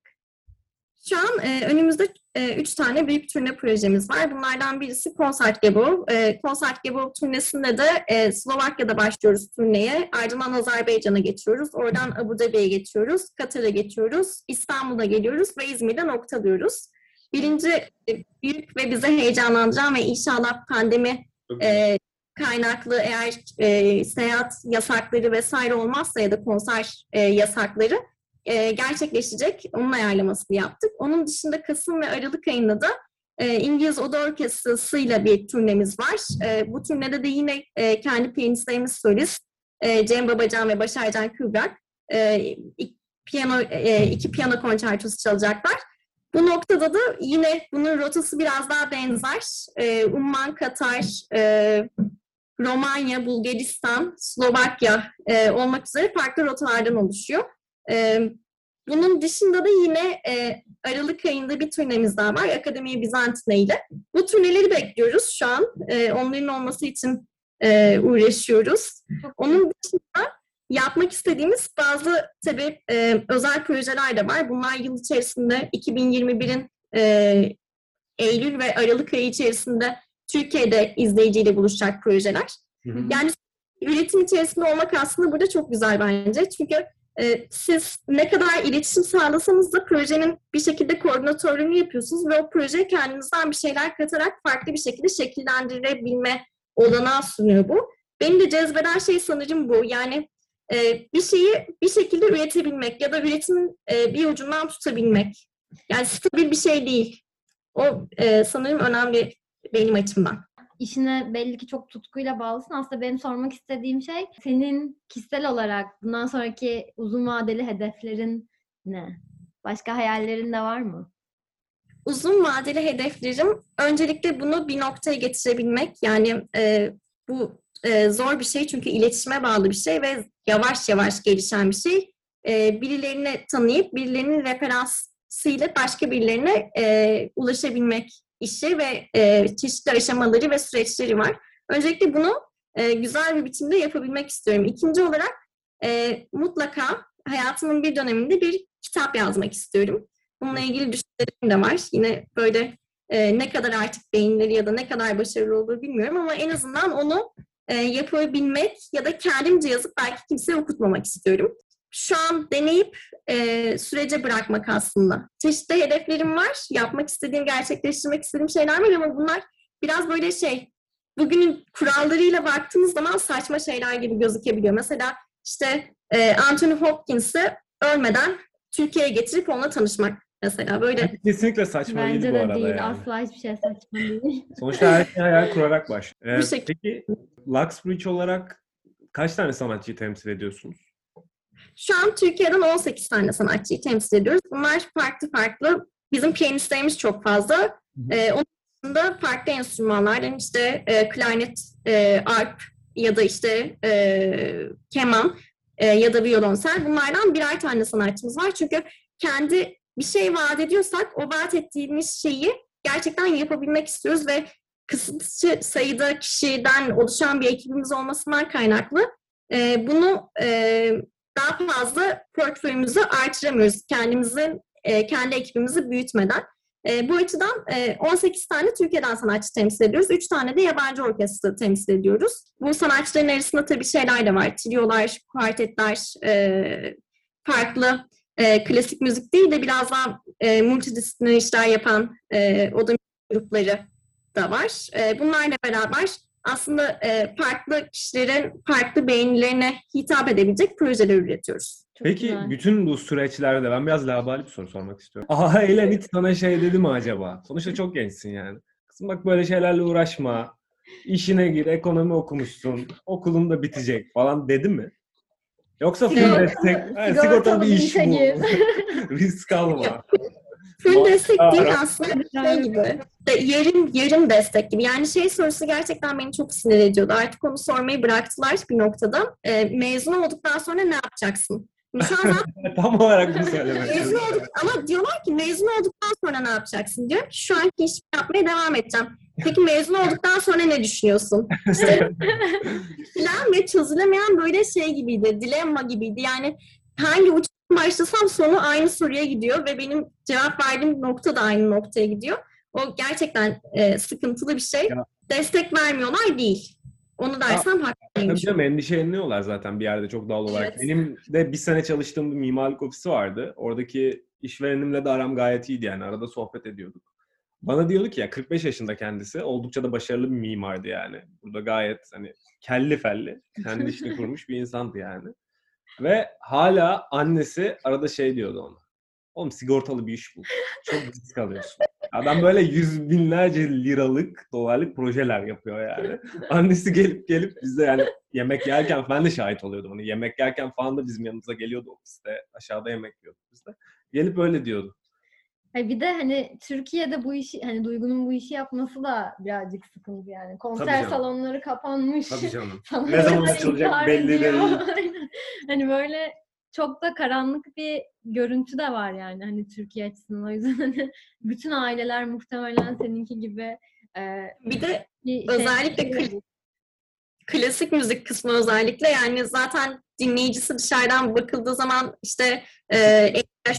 Şu an e, önümüzde e, üç tane büyük turne projemiz var. Bunlardan birisi Konsert Gebov. E, Konsert Gebov turnesinde de e, Slovakya'da başlıyoruz turneye. Ardından Azerbaycan'a geçiyoruz. Oradan Abu Dhabi'ye geçiyoruz. Katar'a geçiyoruz. İstanbul'a geliyoruz ve İzmir'de noktalıyoruz. Birinci e, büyük ve bize heyecanlandıran ve inşallah pandemi e, kaynaklı eğer e, seyahat yasakları vesaire olmazsa ya da konser e, yasakları e, gerçekleşecek. Onun ayarlamasını yaptık. Onun dışında Kasım ve Aralık ayında da e, İngiliz Oda Orkestrası'yla bir turnemiz var. E, bu turnede de yine e, kendi piyanistlerimiz solist e, Cem Babacan ve Başarcan Kübrak e, iki, piyano, e, iki piyano konçertosu çalacaklar. Bu noktada da yine bunun rotası biraz daha benzer. E, Umman, Katar, e, Romanya, Bulgaristan, Slovakya e, olmak üzere farklı rotalardan oluşuyor. E, bunun dışında da yine e, Aralık ayında bir turnemiz daha var. Akademi Bizantine ile. Bu turneleri bekliyoruz şu an. E, onların olması için e, uğraşıyoruz. Onun dışında yapmak istediğimiz bazı tabii e, özel projeler de var. Bunlar yıl içerisinde 2021'in e, Eylül ve Aralık ayı içerisinde Türkiye'de izleyiciyle buluşacak projeler. Hı hı. Yani üretim içerisinde olmak aslında burada çok güzel bence. Çünkü e, siz ne kadar iletişim sağlasanız da projenin bir şekilde koordinatörlüğünü yapıyorsunuz ve o projeye kendinizden bir şeyler katarak farklı bir şekilde şekillendirebilme olanağı sunuyor bu. beni de cezbeden şey sanırım bu. Yani e, bir şeyi bir şekilde üretebilmek ya da üretimin e, bir ucundan tutabilmek. Yani stabil bir şey değil. O e, sanırım önemli benim açımdan.
İşine belli ki çok tutkuyla bağlısın. Aslında benim sormak istediğim şey senin kişisel olarak bundan sonraki uzun vadeli hedeflerin ne? Başka hayallerin de var mı?
Uzun vadeli hedeflerim öncelikle bunu bir noktaya getirebilmek. Yani e, bu e, zor bir şey çünkü iletişime bağlı bir şey ve yavaş yavaş gelişen bir şey. E, birilerini tanıyıp birilerinin referansıyla başka birilerine e, ulaşabilmek işi ve e, çeşitli aşamaları ve süreçleri var. Öncelikle bunu e, güzel bir biçimde yapabilmek istiyorum. İkinci olarak e, mutlaka hayatımın bir döneminde bir kitap yazmak istiyorum. Bununla ilgili düşüncelerim de var. Yine böyle e, ne kadar artık beyinleri ya da ne kadar başarılı olur bilmiyorum ama en azından onu e, yapabilmek ya da kendimce yazıp belki kimseye okutmamak istiyorum. Şu an deneyip e, sürece bırakmak aslında. Çeşitli hedeflerim var. Yapmak istediğim, gerçekleştirmek istediğim şeyler var ama bunlar biraz böyle şey, bugünün kurallarıyla baktığınız zaman saçma şeyler gibi gözükebiliyor. Mesela işte e, Anthony Hopkins'i ölmeden Türkiye'ye getirip onunla tanışmak mesela böyle.
Kesinlikle saçma
Bence
değil bu
de
arada
değil.
yani.
Asla hiçbir şey saçma değil. <laughs>
Sonuçta her şey hayal kurarak başlıyor. Ee, peki Luxbridge olarak kaç tane sanatçıyı temsil ediyorsunuz?
Şu an Türkiye'den 18 tane sanatçıyı temsil ediyoruz. Bunlar farklı farklı. Bizim piyanistlerimiz çok fazla. Ee, onun dışında farklı enstrümanlardan işte e, klarnet, e, arp ya da işte e, keman e, ya da violonsel. Bunlardan birer tane sanatçımız var. Çünkü kendi bir şey vaat ediyorsak o vaat ettiğimiz şeyi gerçekten yapabilmek istiyoruz ve kısıtlı sayıda kişiden oluşan bir ekibimiz olmasından kaynaklı e, bunu e, daha fazla portföyümüzü artıramıyoruz. Kendimizi, e, kendi ekibimizi büyütmeden. E, bu açıdan e, 18 tane Türkiye'den sanatçı temsil ediyoruz. 3 tane de yabancı orkestra temsil ediyoruz. Bu sanatçıların arasında tabii şeyler de var. Triolar, kuartetler, e, farklı e, klasik müzik değil de biraz daha e, multidisipliner işler yapan e, oda grupları da var. E, bunlarla beraber aslında e, farklı kişilerin farklı beğenilerine hitap edebilecek projeler üretiyoruz.
Çok
Peki
güzel.
bütün bu süreçlerde ben biraz labali bir soru sormak istiyorum. Ailen hiç sana şey dedi mi acaba? Sonuçta çok gençsin yani. Kızım bak böyle şeylerle uğraşma. İşine gir, ekonomi okumuşsun. Okulun da bitecek falan dedi mi? Yoksa full destek,
sigortalı
bir iş bu. <laughs> Risk alma. <laughs>
Full destek değil aslında şey gibi. De, yarım, yarım destek gibi. Yani şey sorusu gerçekten beni çok sinir ediyordu. Artık onu sormayı bıraktılar bir noktada. E, mezun olduktan sonra ne yapacaksın? Şimdi Şu an zaten
Tam olarak bunu söylemek
mezun olduk ama diyorlar ki mezun olduktan sonra ne yapacaksın? Diyorum ki şu anki işimi yapmaya devam edeceğim. Peki mezun <laughs> olduktan sonra ne düşünüyorsun? İşte <laughs> plan ve çözülemeyen böyle şey gibiydi, dilemma gibiydi. Yani hangi uçtan başlasam sonu aynı soruya gidiyor ve benim cevap verdiğim nokta da aynı noktaya gidiyor. O gerçekten e, sıkıntılı bir şey.
Ya.
Destek vermiyorlar değil. Onu dersem
Tabii
haklıymış.
canım endişeleniyorlar zaten bir yerde çok doğal olarak.
Evet.
Benim de bir sene çalıştığım bir mimarlık ofisi vardı. Oradaki işverenimle de aram gayet iyiydi yani. Arada sohbet ediyorduk. Bana diyordu ki ya 45 yaşında kendisi. Oldukça da başarılı bir mimardı yani. Burada gayet hani kelli felli. Kendi işini <laughs> kurmuş bir insandı yani. Ve hala annesi arada şey diyordu ona. Oğlum sigortalı bir iş bul. Çok risk alıyorsun. Adam böyle yüz binlerce liralık, dolarlık projeler yapıyor yani. Annesi gelip gelip bize yani yemek yerken ben de şahit oluyordum. Hani yemek yerken falan da bizim yanımıza geliyordu ofiste. Aşağıda yemek yiyorduk biz de. Gelip öyle diyordu.
Hayır, bir de hani Türkiye'de bu işi hani Duygu'nun bu işi yapması da birazcık sıkıntı yani. Konser
canım.
salonları kapanmış.
Tabii canım. <laughs>
Sanatçılar
Ne zaman <laughs>
intihar
açılacak belli
ediyor.
değil.
Aynen. hani böyle çok da karanlık bir görüntü de var yani hani Türkiye açısından. O yüzden hani bütün aileler muhtemelen seninki gibi e,
Bir de
bir şey
Özellikle kl- klasik müzik kısmı özellikle yani zaten dinleyicisi dışarıdan bakıldığı zaman işte e, 50 yaş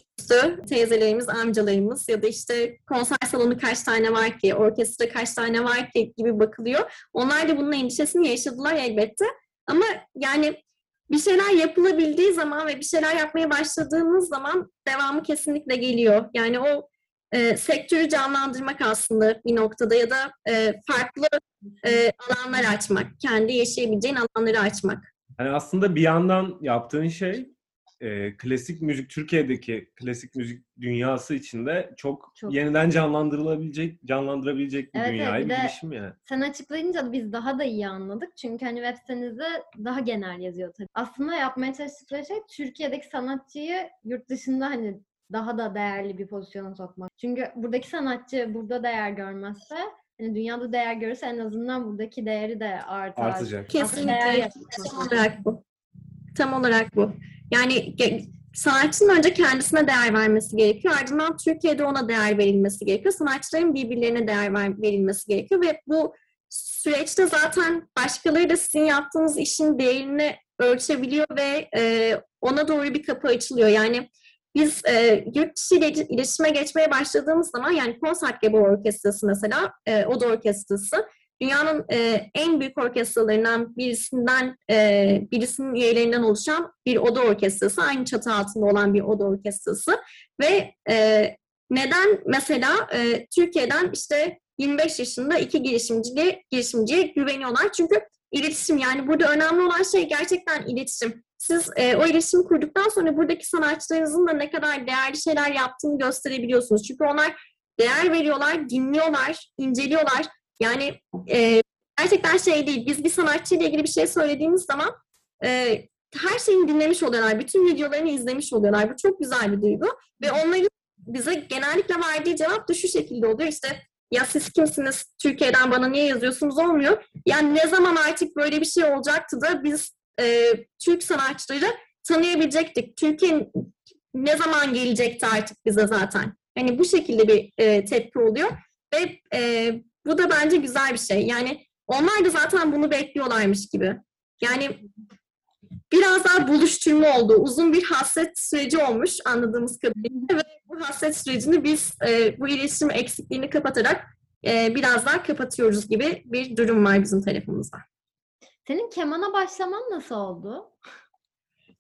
teyzelerimiz, amcalarımız ya da işte konser salonu kaç tane var ki, orkestra kaç tane var ki gibi bakılıyor. Onlar da bunun endişesini yaşadılar elbette. Ama yani bir şeyler yapılabildiği zaman ve bir şeyler yapmaya başladığımız zaman devamı kesinlikle geliyor. Yani o e, sektörü canlandırmak aslında bir noktada ya da e, farklı e, alanlar açmak, kendi yaşayabileceğin alanları açmak.
Yani aslında bir yandan yaptığın şey e, klasik müzik Türkiye'deki klasik müzik dünyası içinde çok,
Çok.
yeniden canlandırılabilecek, canlandırabilecek bir
Evet, evet,
dünyayı
bir
bir girişim yani.
Sen açıklayınca biz daha da iyi anladık. Çünkü hani web sitenizde daha genel yazıyor tabii. Aslında yapmaya çalıştıkları şey Türkiye'deki sanatçıyı yurt dışında hani daha da değerli bir pozisyona sokmak. Çünkü buradaki sanatçı burada değer görmezse hani dünyada değer görürse en azından buradaki değeri de artar.
Artacak.
Kesinlikle. Tam olarak bu. Tam olarak bu. Yani sanatçının önce kendisine değer vermesi gerekiyor. Ardından Türkiye'de ona değer verilmesi gerekiyor. Sanatçıların birbirlerine değer ver- verilmesi gerekiyor ve bu süreçte zaten başkaları da sizin yaptığınız işin değerini ölçebiliyor ve e, ona doğru bir kapı açılıyor. Yani biz e, yurt dışı ile iletişime geçmeye başladığımız zaman yani Konsertgebouw Orkestrası mesela, e, Oda Orkestrası. Dünyanın e, en büyük orkestralarından birisinden e, birisinin üyelerinden oluşan bir oda orkestrası, aynı çatı altında olan bir oda orkestrası. Ve e, neden? Mesela e, Türkiye'den işte 25 yaşında iki girişimciliğe, girişimciye güveniyorlar. Çünkü iletişim yani burada önemli olan şey gerçekten iletişim. Siz e, o iletişimi kurduktan sonra buradaki sanatçılarınızın da ne kadar değerli şeyler yaptığını gösterebiliyorsunuz. Çünkü onlar değer veriyorlar, dinliyorlar, inceliyorlar. Yani e, gerçekten şey değil. Biz bir sanatçıyla ilgili bir şey söylediğimiz zaman e, her şeyini dinlemiş oluyorlar. Bütün videolarını izlemiş oluyorlar. Bu çok güzel bir duygu. Ve onların bize genellikle verdiği cevap da şu şekilde oluyor. İşte ya siz kimsiniz? Türkiye'den bana niye yazıyorsunuz? Olmuyor. Yani ne zaman artık böyle bir şey olacaktı da biz e, Türk sanatçıları tanıyabilecektik. Türkiye ne zaman gelecekti artık bize zaten? Hani bu şekilde bir e, tepki oluyor. Ve e, bu da bence güzel bir şey. Yani onlar da zaten bunu bekliyorlarmış gibi. Yani biraz daha buluşturma oldu. Uzun bir hasret süreci olmuş anladığımız kadarıyla ve bu hasret sürecini biz e, bu iletişim eksikliğini kapatarak e, biraz daha kapatıyoruz gibi bir durum var bizim tarafımızda.
Senin kemana başlaman nasıl oldu?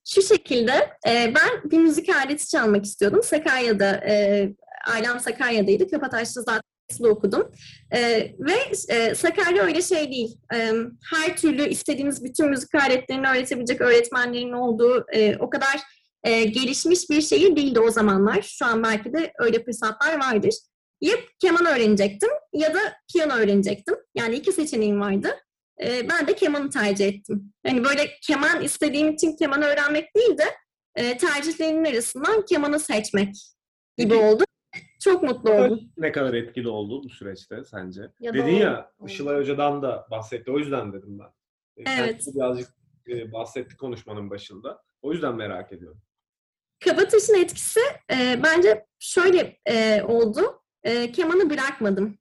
Şu şekilde e, ben bir müzik aleti çalmak istiyordum. Sakarya'da, e, ailem Sakarya'daydı. Kapataş'ta zaten Esli okudum. E, ve e, Sakarya öyle şey değil. E, her türlü istediğiniz bütün müzik aletlerini öğretebilecek öğretmenlerin olduğu e, o kadar e, gelişmiş bir şehir değildi o zamanlar. Şu an belki de öyle fırsatlar vardır. Ya keman öğrenecektim ya da piyano öğrenecektim. Yani iki seçeneğim vardı. E, ben de kemanı tercih ettim. Hani böyle keman istediğim için kemanı öğrenmek değil de e, tercihlerimin arasından kemanı seçmek gibi oldu. Çok mutlu oldum.
Ne kadar etkili oldu bu süreçte sence?
Ya
Dedin
doğru.
ya Işılay Hoca'dan da bahsetti. O yüzden dedim ben. E,
Evet.
kendisi birazcık e, bahsetti konuşmanın başında. O yüzden merak ediyorum.
Kabataş'ın etkisi e, bence şöyle e, oldu. E, kemanı bırakmadım.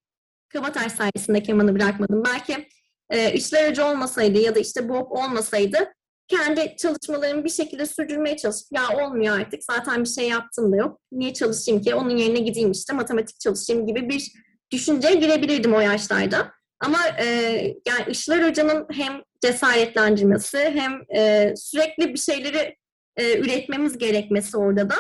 Kabataş sayesinde kemanı bırakmadım. Belki e, Hoca olmasaydı ya da işte Bob olmasaydı kendi çalışmalarımı bir şekilde sürdürmeye çalışıp ya olmuyor artık zaten bir şey yaptım da yok. Niye çalışayım ki? Onun yerine gideyim işte matematik çalışayım gibi bir düşünceye girebilirdim o yaşlarda. Ama e, yani Işlar Hoca'nın hem cesaretlendirmesi hem e, sürekli bir şeyleri e, üretmemiz gerekmesi orada da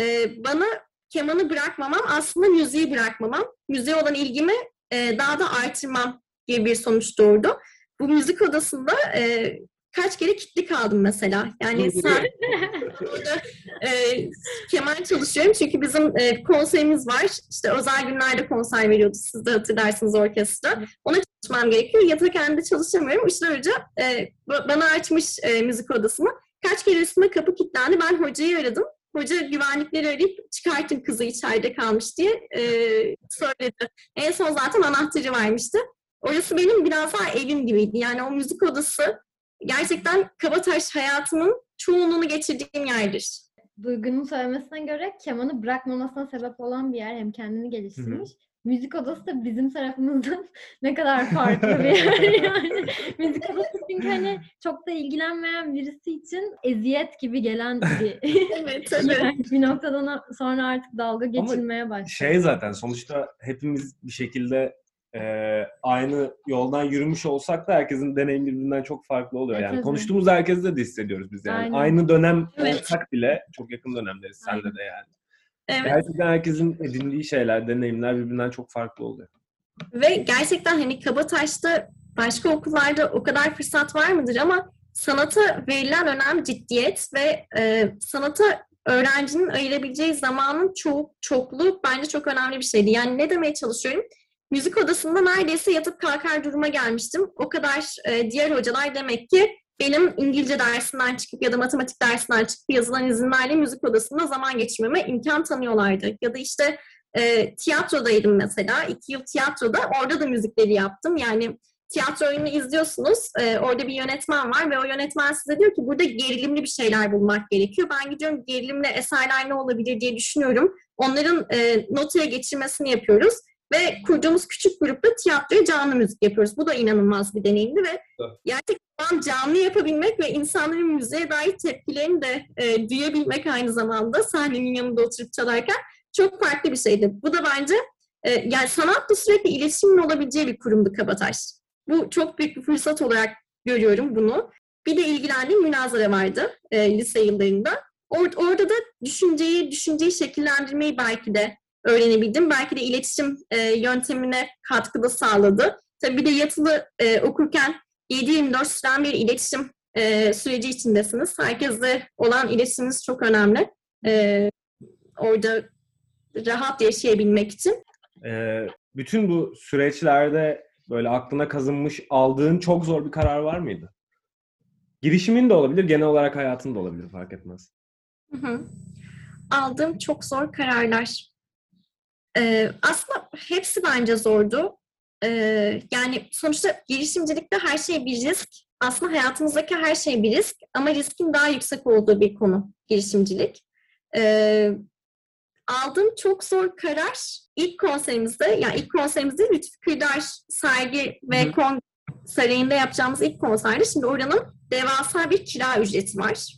e, bana kemanı bırakmamam aslında müziği bırakmamam, müziğe olan ilgimi e, daha da artırmam gibi bir sonuç doğurdu. Bu müzik odasında e, kaç kere kilitli kaldım mesela. Yani sadece <laughs> e, keman çalışıyorum çünkü bizim e, konserimiz var. İşte özel günlerde konser veriyordu. Siz de hatırlarsınız orkestra. Ona çalışmam gerekiyor. Yatarken de çalışamıyorum. İşte Hoca e, bana açmış e, müzik odasını. Kaç kere üstüme kapı kilitlendi. Ben hocayı aradım. Hoca güvenlikleri arayıp çıkartın kızı içeride kalmış diye e, söyledi. En son zaten anahtarı vermişti. Orası benim biraz daha evim gibiydi. Yani o müzik odası gerçekten Kabataş hayatımın çoğunluğunu geçirdiğim yerdir.
Duygu'nun söylemesine göre kemanı bırakmamasına sebep olan bir yer. Hem kendini geliştirmiş. Müzik odası da bizim tarafımızdan <laughs> ne kadar farklı bir yer <laughs> yani. Müzik odası çünkü hani çok da ilgilenmeyen birisi için eziyet gibi gelen bir <laughs>
Evet,
yer. bir noktadan sonra artık dalga geçilmeye başladı.
Şey zaten sonuçta hepimiz bir şekilde e, aynı yoldan yürümüş olsak da herkesin deneyimi birbirinden çok farklı oluyor.
Evet,
Yani
evet.
konuştuğumuz herkeste de hissediyoruz biz yani.
Aynen.
Aynı dönem
Evet.
olsak bile çok yakın dönemleriz sende de yani.
Evet.
Gerçekten herkesin edindiği şeyler, deneyimler birbirinden çok farklı oluyor.
Ve gerçekten hani Kabataş'ta başka okullarda o kadar fırsat var mıdır ama sanata verilen önem ciddiyet ve e, sanata öğrencinin ayırabileceği zamanın çok çokluğu bence çok önemli bir şeydi. Yani ne demeye çalışıyorum? Müzik odasında neredeyse yatıp kalkar duruma gelmiştim. O kadar e, diğer hocalar demek ki benim İngilizce dersinden çıkıp ya da matematik dersinden çıkıp yazılan izinlerle müzik odasında zaman geçirmeme imkan tanıyorlardı. Ya da işte e, tiyatrodaydım mesela. iki yıl tiyatroda. Orada da müzikleri yaptım. Yani tiyatro oyunu izliyorsunuz. E, orada bir yönetmen var ve o yönetmen size diyor ki burada gerilimli bir şeyler bulmak gerekiyor. Ben gidiyorum gerilimli eserler ne olabilir diye düşünüyorum. Onların e, notaya geçirmesini yapıyoruz. Ve kurduğumuz küçük grupta tiyatroya canlı müzik yapıyoruz. Bu da inanılmaz bir deneyimdi ve gerçekten canlı yapabilmek ve insanların müziğe dair tepkilerini de e, duyabilmek aynı zamanda sahnenin yanında oturup çalarken çok farklı bir şeydi. Bu da bence e, yani sanatla sürekli iletişimin olabileceği bir kurumdu Kabataş. Bu çok büyük bir fırsat olarak görüyorum bunu. Bir de ilgilendiğim münazara vardı e, lise yıllarında. Or- orada da düşünceyi, düşünceyi şekillendirmeyi belki de öğrenebildim. Belki de iletişim e, yöntemine katkıda sağladı. Tabii bir de yatılı e, okurken 7-24 süren bir iletişim e, süreci içindesiniz. Herkesle olan iletişiminiz çok önemli. E, orada rahat yaşayabilmek için.
Ee, bütün bu süreçlerde böyle aklına kazınmış aldığın çok zor bir karar var mıydı? Girişimin de olabilir, genel olarak hayatın da olabilir fark etmez.
Hı hı. Aldığım çok zor kararlar. Ee, aslında hepsi bence zordu. Ee, yani sonuçta girişimcilikte her şey bir risk. Aslında hayatımızdaki her şey bir risk ama riskin daha yüksek olduğu bir konu girişimcilik. Ee, aldığım çok zor karar ilk konserimizde, yani ilk konserimizde Lütfü Kırdar sergi ve
Hı.
kongre sarayında yapacağımız ilk konserde şimdi oranın devasa bir kira ücreti var.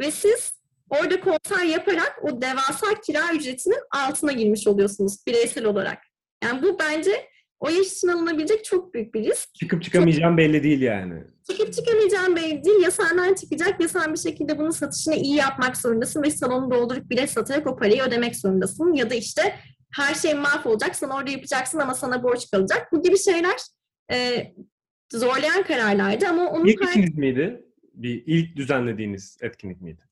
Ve siz orada konser yaparak o devasa kira ücretinin altına girmiş oluyorsunuz bireysel olarak. Yani bu bence o yaş için alınabilecek çok büyük bir risk.
Çıkıp çıkamayacağım belli değil yani.
Çıkıp çıkamayacağın belli değil. Ya senden çıkacak ya sen bir şekilde bunun satışını iyi yapmak zorundasın ve salonu doldurup bilet satarak o parayı ödemek zorundasın. Ya da işte her şey mahvolacak, sen orada yapacaksın ama sana borç kalacak. Bu gibi şeyler e, zorlayan kararlardı ama onun
İlk işiniz miydi? Bir ilk düzenlediğiniz etkinlik miydi?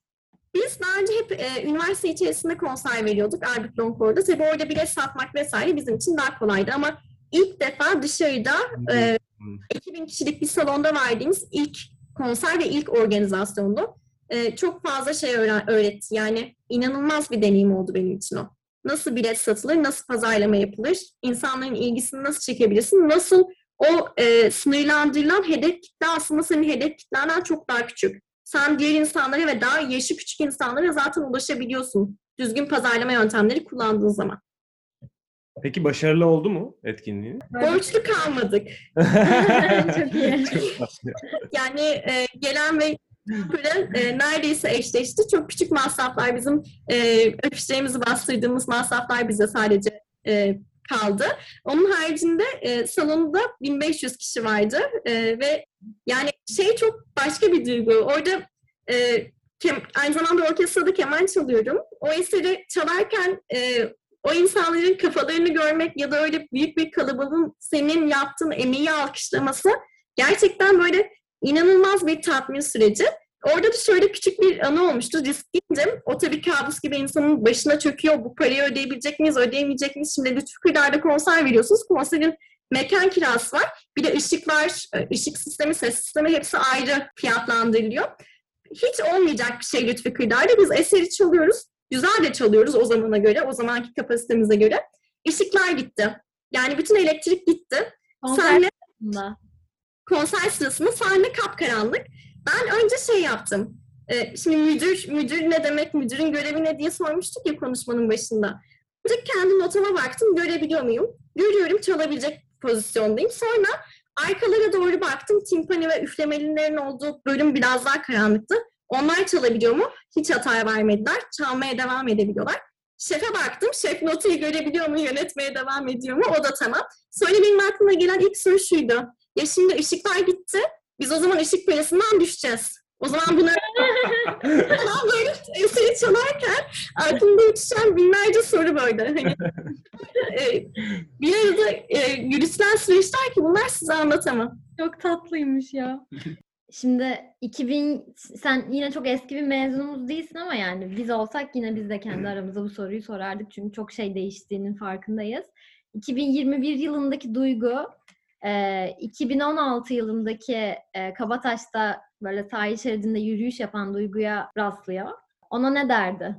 Biz daha önce hep e, üniversite içerisinde konser veriyorduk Albert Longcore'da. Tabii orada bilet satmak vesaire bizim için daha kolaydı ama ilk defa dışarıda e,
Hmm.
2000 kişilik bir salonda verdiğimiz ilk konser ve ilk organizasyondu. E, çok fazla şey öğretti. Yani inanılmaz bir deneyim oldu benim için o. Nasıl bilet satılır, nasıl pazarlama yapılır, insanların ilgisini nasıl çekebilirsin, nasıl o e, sınırlandırılan hedef kitle aslında senin hedef kitlenden çok daha küçük. Sen diğer insanlara ve daha yaşı küçük insanlara zaten ulaşabiliyorsun. Düzgün pazarlama yöntemleri kullandığın zaman.
Peki başarılı oldu mu etkinliğin?
Borçlu kalmadık. <laughs>
Çok iyi.
Çok tatlı.
Yani e, gelen ve Böyle e, neredeyse eşleşti. Çok küçük masraflar bizim e, öpüşlerimizi bastırdığımız masraflar bize sadece e, kaldı. Onun haricinde e, salonda 1500 kişi vardı e, ve yani şey çok başka bir duygu. Orada e, kem, aynı zamanda orkestrada keman çalıyorum. O eseri çalarken e, o insanların kafalarını görmek ya da öyle büyük bir kalabalığın senin yaptığın emeği alkışlaması gerçekten böyle inanılmaz bir tatmin süreci. Orada da şöyle küçük bir anı olmuştu. Riskliydim. O tabii kabus gibi insanın başına çöküyor. Bu parayı ödeyebilecek miyiz, ödeyemeyecek miyiz? Şimdi Lütfü Kırdar'da konser veriyorsunuz. Konserin mekan kirası var. Bir de ışıklar, ışık sistemi, ses sistemi hepsi ayrı fiyatlandırılıyor. Hiç olmayacak bir şey Lütfü Kırdar'da. Biz eseri çalıyoruz. Güzel de çalıyoruz o zamana göre, o zamanki kapasitemize göre. Işıklar gitti. Yani bütün elektrik gitti. Sahne,
Konser
konser sırasında sahne kapkaranlık. Ben önce şey yaptım. Ee, şimdi müdür, müdür ne demek, müdürün görevi ne diye sormuştuk ya konuşmanın başında. Önce kendi notama baktım, görebiliyor muyum? Görüyorum, çalabilecek pozisyondayım. Sonra arkalara doğru baktım, timpani ve üflemelilerin olduğu bölüm biraz daha karanlıktı. Onlar çalabiliyor mu? Hiç hata vermediler. Çalmaya devam edebiliyorlar. Şefe baktım. Şef notayı görebiliyor mu? Yönetmeye devam ediyor mu? O da tamam. Sonra benim aklıma gelen ilk soru şuydu. Ya şimdi ışıklar gitti. Biz o zaman ışık kulesinden düşeceğiz. O zaman bunu falan <laughs> böyle eseri çalarken aklımda uçuşan binlerce soru böyle. Hani, e, bir arada e, yürütülen süreçler ki bunlar size anlatamam.
Çok tatlıymış ya. Şimdi 2000 sen yine çok eski bir mezunumuz değilsin ama yani biz olsak yine biz de kendi aramızda bu soruyu sorardık çünkü çok şey değiştiğinin farkındayız. 2021 yılındaki duygu, e, 2016 yılındaki Kabataş'ta böyle sahil şeridinde yürüyüş yapan duyguya rastlıyor. Ona ne derdi?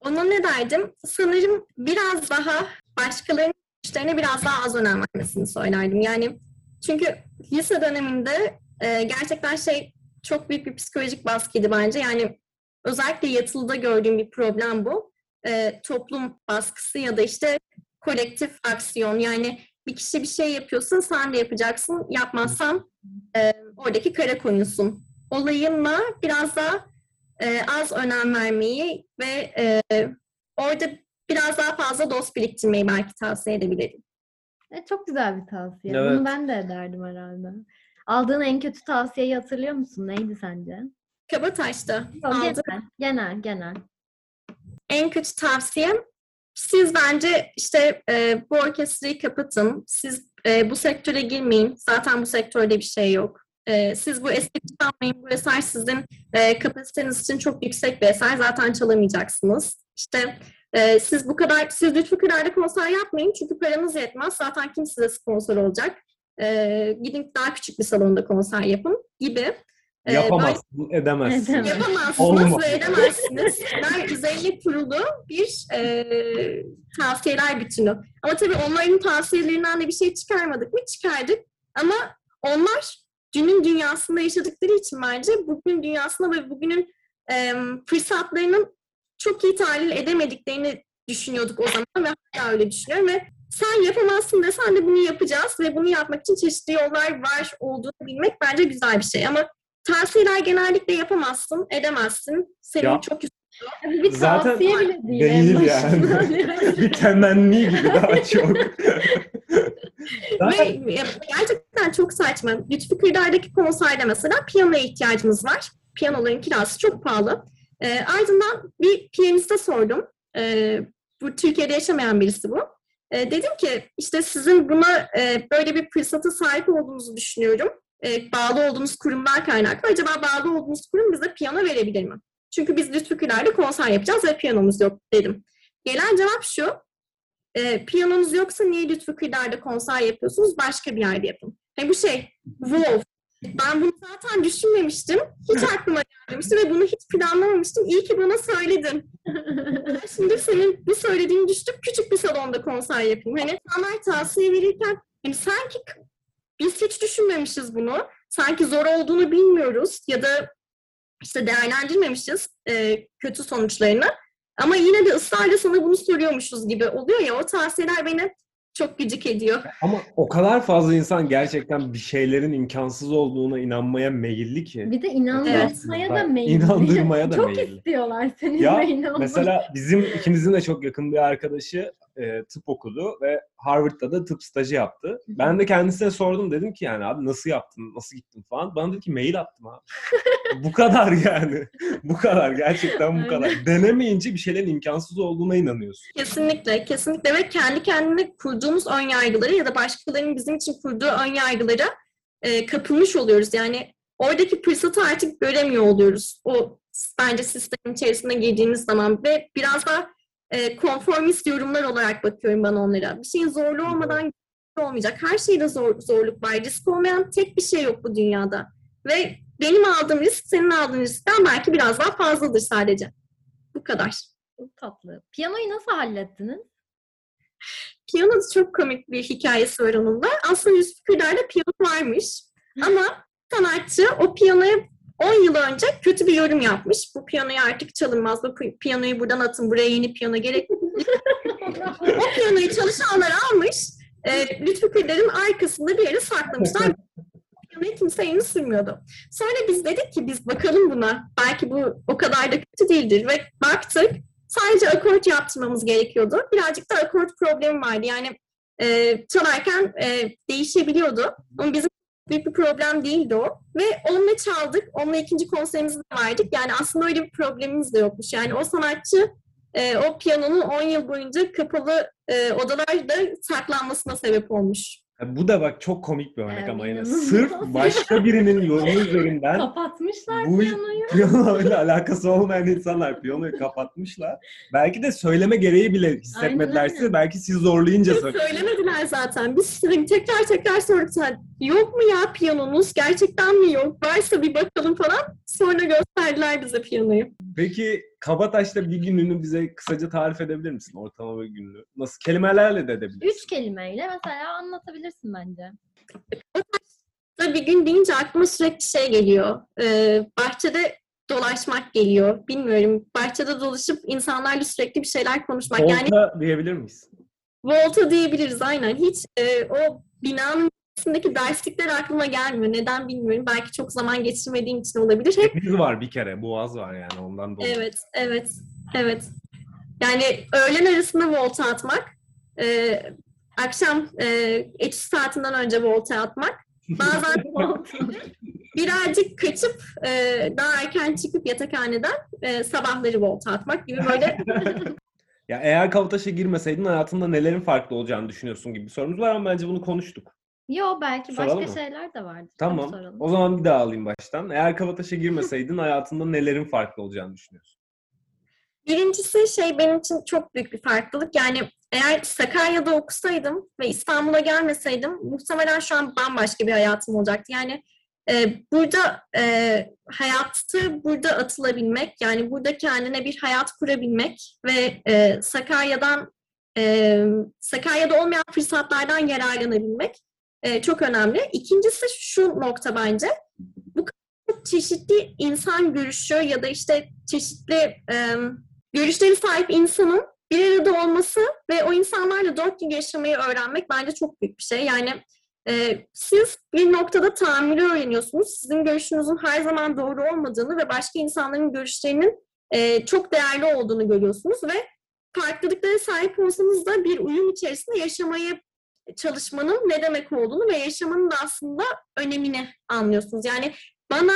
Ona ne derdim? Sanırım biraz daha başkalarının güçlerine biraz daha az önem vermesini söylerdim. Yani çünkü lise döneminde gerçekten şey çok büyük bir psikolojik baskıydı bence. Yani özellikle yatılıda gördüğüm bir problem bu. Toplum baskısı ya da işte kolektif aksiyon. Yani bir kişi bir şey yapıyorsa sen de yapacaksın. Yapmazsan e, oradaki kara koyunsun. Olayınla biraz daha e, az önem vermeyi ve e, orada biraz daha fazla dost biriktirmeyi belki tavsiye edebilirim.
E, çok güzel bir tavsiye.
Evet.
Bunu ben de ederdim herhalde. Aldığın en kötü tavsiyeyi hatırlıyor musun? Neydi sence?
Kabataş'ta
Yok, genel, genel.
en kötü tavsiyem siz bence işte e, bu orkestrayı kapatın. Siz e, bu sektöre girmeyin. Zaten bu sektörde bir şey yok. E, siz bu eski çalmayın. Bu eser sizin e, kapasiteniz için çok yüksek bir eser. Zaten çalamayacaksınız. İşte e, siz bu kadar, siz lütfü kadar konser yapmayın. Çünkü paranız yetmez. Zaten kim size sponsor olacak? E, gidin daha küçük bir salonda konser yapın gibi. E,
Yapamazsın, edemezsin.
Edemez.
Yapamazsınız
Olmaz.
ve edemezsiniz. Ben üzerine kurulu bir e, tavsiyeler bütünü. Ama tabii onların tavsiyelerinden de bir şey çıkarmadık mı? Çıkardık. Ama onlar dünün dünyasında yaşadıkları için bence bugün dünyasında ve bugünün e, fırsatlarının çok iyi tahlil edemediklerini düşünüyorduk o zaman ve hala öyle düşünüyorum ve sen yapamazsın desen de bunu yapacağız ve bunu yapmak için çeşitli yollar var olduğunu bilmek bence güzel bir şey ama tavsiyeler genellikle yapamazsın, edemezsin. Senin
Ya,
çok
Bu bir
Zaten
tavsiye bile <laughs> değil.
değil yani. <laughs> bir temenni gibi daha çok. <laughs> Zaten
Ve gerçekten çok saçma. Lütfü Kırdar'daki konserde mesela piyanoya ihtiyacımız var. Piyanoların kirası çok pahalı. E, ardından bir piyaniste sordum. E, bu Türkiye'de yaşamayan birisi bu. E, dedim ki işte sizin buna e, böyle bir fırsata sahip olduğunuzu düşünüyorum. E, bağlı olduğunuz kurumdan kaynaklı. Acaba bağlı olduğunuz kurum bize piyano verebilir mi? Çünkü biz Lütfü Kırdar'da konser yapacağız ve piyanomuz yok dedim. Gelen cevap şu. E, piyanonuz yoksa niye Lütfü Kırdar'da konser yapıyorsunuz? Başka bir yerde yapın. Yani bu şey, wow. Ben bunu zaten düşünmemiştim. Hiç aklıma gelmemişti ve bunu hiç planlamamıştım. İyi ki bana söyledin. Şimdi senin bu söylediğini düştüm. Küçük bir salonda konser yapayım. Hani insanlar tavsiye verirken hani sanki biz hiç düşünmemişiz bunu. Sanki zor olduğunu bilmiyoruz ya da işte değerlendirmemişiz e, kötü sonuçlarını. Ama yine de ısrarla sana bunu soruyormuşuz gibi oluyor ya o tavsiyeler beni çok gıcık ediyor.
ama o kadar fazla insan gerçekten bir şeylerin imkansız olduğuna inanmaya meyilli ki.
Bir de inandırmaya da meyilli.
inandırmaya da
Çok
meyilli.
istiyorlar senin
Ya,
de inanmanı.
Mesela bizim ikimizin de çok yakın bir arkadaşı e, tıp okudu ve Harvard'da da tıp stajı yaptı. Ben de kendisine sordum dedim ki yani abi nasıl yaptın, nasıl gittin falan. Bana dedi ki mail attım abi. <laughs> bu kadar yani. bu kadar gerçekten bu kadar. Denemeyince bir şeylerin imkansız olduğuna inanıyorsun.
Kesinlikle, kesinlikle ve kendi kendine kurduğumuz ön yargıları ya da başkalarının bizim için kurduğu ön yargılara e, kapılmış oluyoruz. Yani oradaki fırsatı artık göremiyor oluyoruz. O bence sistemin içerisine girdiğimiz zaman ve biraz daha e, konformist yorumlar olarak bakıyorum ben onlara. Bir şeyin zorlu olmadan olmayacak. Her şeyde zor, zorluk var. Risk olmayan tek bir şey yok bu dünyada. Ve benim aldığım risk senin aldığın riskten belki biraz daha fazladır sadece. Bu kadar.
Çok tatlı. Piyanoyu nasıl hallettiniz?
Piyanoda çok komik bir hikayesi var onun da. Aslında Yusuf Kırdar'da piyano varmış. Ama sanatçı o piyanoya 10 yıl önce kötü bir yorum yapmış. Bu piyanoyu artık çalınmaz. Bu pi- piyanoyu buradan atın. Buraya yeni piyano gerek. <laughs> o piyanoyu çalışanlar almış. E, Lütfü Kırdar'ın arkasında bir yere saklamışlar. Piyanoyu kimse elini sürmüyordu. Sonra biz dedik ki biz bakalım buna. Belki bu o kadar da kötü değildir. Ve baktık sadece akort yaptırmamız gerekiyordu. Birazcık da akort problemi vardı. Yani e, çalarken e, değişebiliyordu. Ama bizim büyük bir problem değildi o. Ve onunla çaldık. Onunla ikinci konserimizi de verdik. Yani aslında öyle bir problemimiz de yokmuş. Yani o sanatçı e, o piyanonun 10 yıl boyunca kapalı e, odalarda saklanmasına sebep olmuş.
Bu da bak çok komik bir örnek
Evet,
ama
inanılmaz.
Sırf başka birinin yorumu <laughs> üzerinden
Kapatmışlar
bu
piyanoyu.
piyanoyla alakası olmayan insanlar piyanoyu <laughs> kapatmışlar. Belki de söyleme gereği bile hissetmediler size. Belki siz zorlayınca söylediler.
Söylemediler zaten. Biz sürekli tekrar tekrar sorduk. zaten. Yok mu ya piyanonuz? Gerçekten mi yok? Varsa bir bakalım falan. Sonra gösterdiler bize piyanoyu.
Peki Kabataş'ta bir gününü bize kısaca tarif edebilir misin? Ortalama bir gününü. Nasıl? Kelimelerle de edebilirsin.
Üç kelimeyle mesela anlatabilirsin bence.
Tabii bir gün deyince aklıma sürekli şey geliyor. Ee, bahçede dolaşmak geliyor. Bilmiyorum. Bahçede dolaşıp insanlarla sürekli bir şeyler konuşmak. Yani
Volta diyebilir miyiz?
volta diyebiliriz aynen. Hiç e, o binanın içindeki derslikler aklıma gelmiyor. Neden bilmiyorum. Belki çok zaman geçirmediğim için olabilir. Hep
Deniz var bir kere. Boğaz var yani ondan dolayı.
Evet, evet, evet. Yani öğlen arasında volta atmak, e, akşam e, etüt saatinden önce volta atmak, bazen <laughs> birazcık kaçıp e, daha erken çıkıp yatakhaneden e, sabahları volta atmak gibi böyle <laughs>
Ya eğer Kabataş'a girmeseydin hayatında nelerin farklı olacağını düşünüyorsun gibi bir sorumuz var ama bence bunu konuştuk.
Yo belki
Soralım
başka
mı?
şeyler de vardır.
Tamam.
Soralım.
O zaman bir daha alayım baştan. Eğer Kabataş'a girmeseydin hayatında nelerin farklı olacağını düşünüyorsun?
Birincisi şey benim için çok büyük bir farklılık. Yani eğer Sakarya'da okusaydım ve İstanbul'a gelmeseydim muhtemelen şu an bambaşka bir hayatım olacaktı. Yani e, burada e, hayatı burada atılabilmek, yani burada kendine bir hayat kurabilmek ve e, Sakarya'dan e, Sakarya'da olmayan fırsatlardan yararlanabilmek e, çok önemli. İkincisi şu nokta bence. Bu çeşitli insan görüşü ya da işte çeşitli e, görüşleri sahip insanın bir arada olması ve o insanlarla dört gün yaşamayı öğrenmek bence çok büyük bir şey. Yani e, siz bir noktada tahammülü öğreniyorsunuz. Sizin görüşünüzün her zaman doğru olmadığını ve başka insanların görüşlerinin e, çok değerli olduğunu görüyorsunuz ve farklılıklara sahip olsanız da bir uyum içerisinde yaşamayı çalışmanın ne demek olduğunu ve yaşamanın da aslında önemini anlıyorsunuz. Yani bana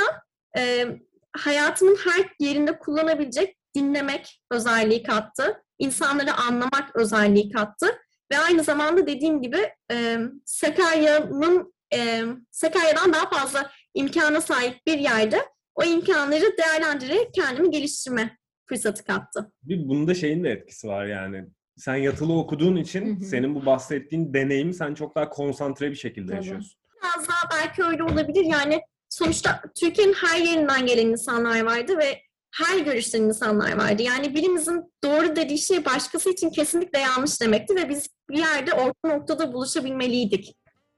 e, hayatımın her yerinde kullanabilecek dinlemek özelliği kattı. İnsanları anlamak özelliği kattı. Ve aynı zamanda dediğim gibi e, Sakarya'nın e, Sakarya'dan daha fazla imkana sahip bir yerde o imkanları değerlendirerek kendimi geliştirme fırsatı kattı.
Bir bunda şeyin de etkisi var yani. Sen yatılı okuduğun için senin bu bahsettiğin deneyimi sen çok daha konsantre bir şekilde
Tabii.
yaşıyorsun.
Biraz daha belki öyle olabilir. Yani sonuçta Türkiye'nin her yerinden gelen insanlar vardı ve her görüşten insanlar vardı. Yani birimizin doğru dediği şey başkası için kesinlikle yanlış demekti ve biz bir yerde orta noktada buluşabilmeliydik.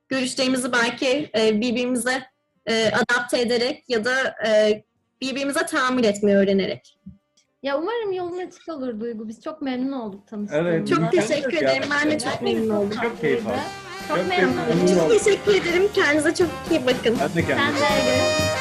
Görüşlerimizi belki e, birbirimize e, adapte ederek ya da e, birbirimize tahammül etmeyi öğrenerek.
Ya umarım yolun açık olur Duygu. Biz çok memnun olduk tanıştığımıza.
Evet,
Çok teşekkür
de
ederim. Ben de çok memnun oldum.
Çok keyif aldım.
Çok,
Çok
memnun oldum.
oldum.
Teşekkür ederim. Kendinize çok iyi bakın.
Ben de.
Sen de görüşürüz.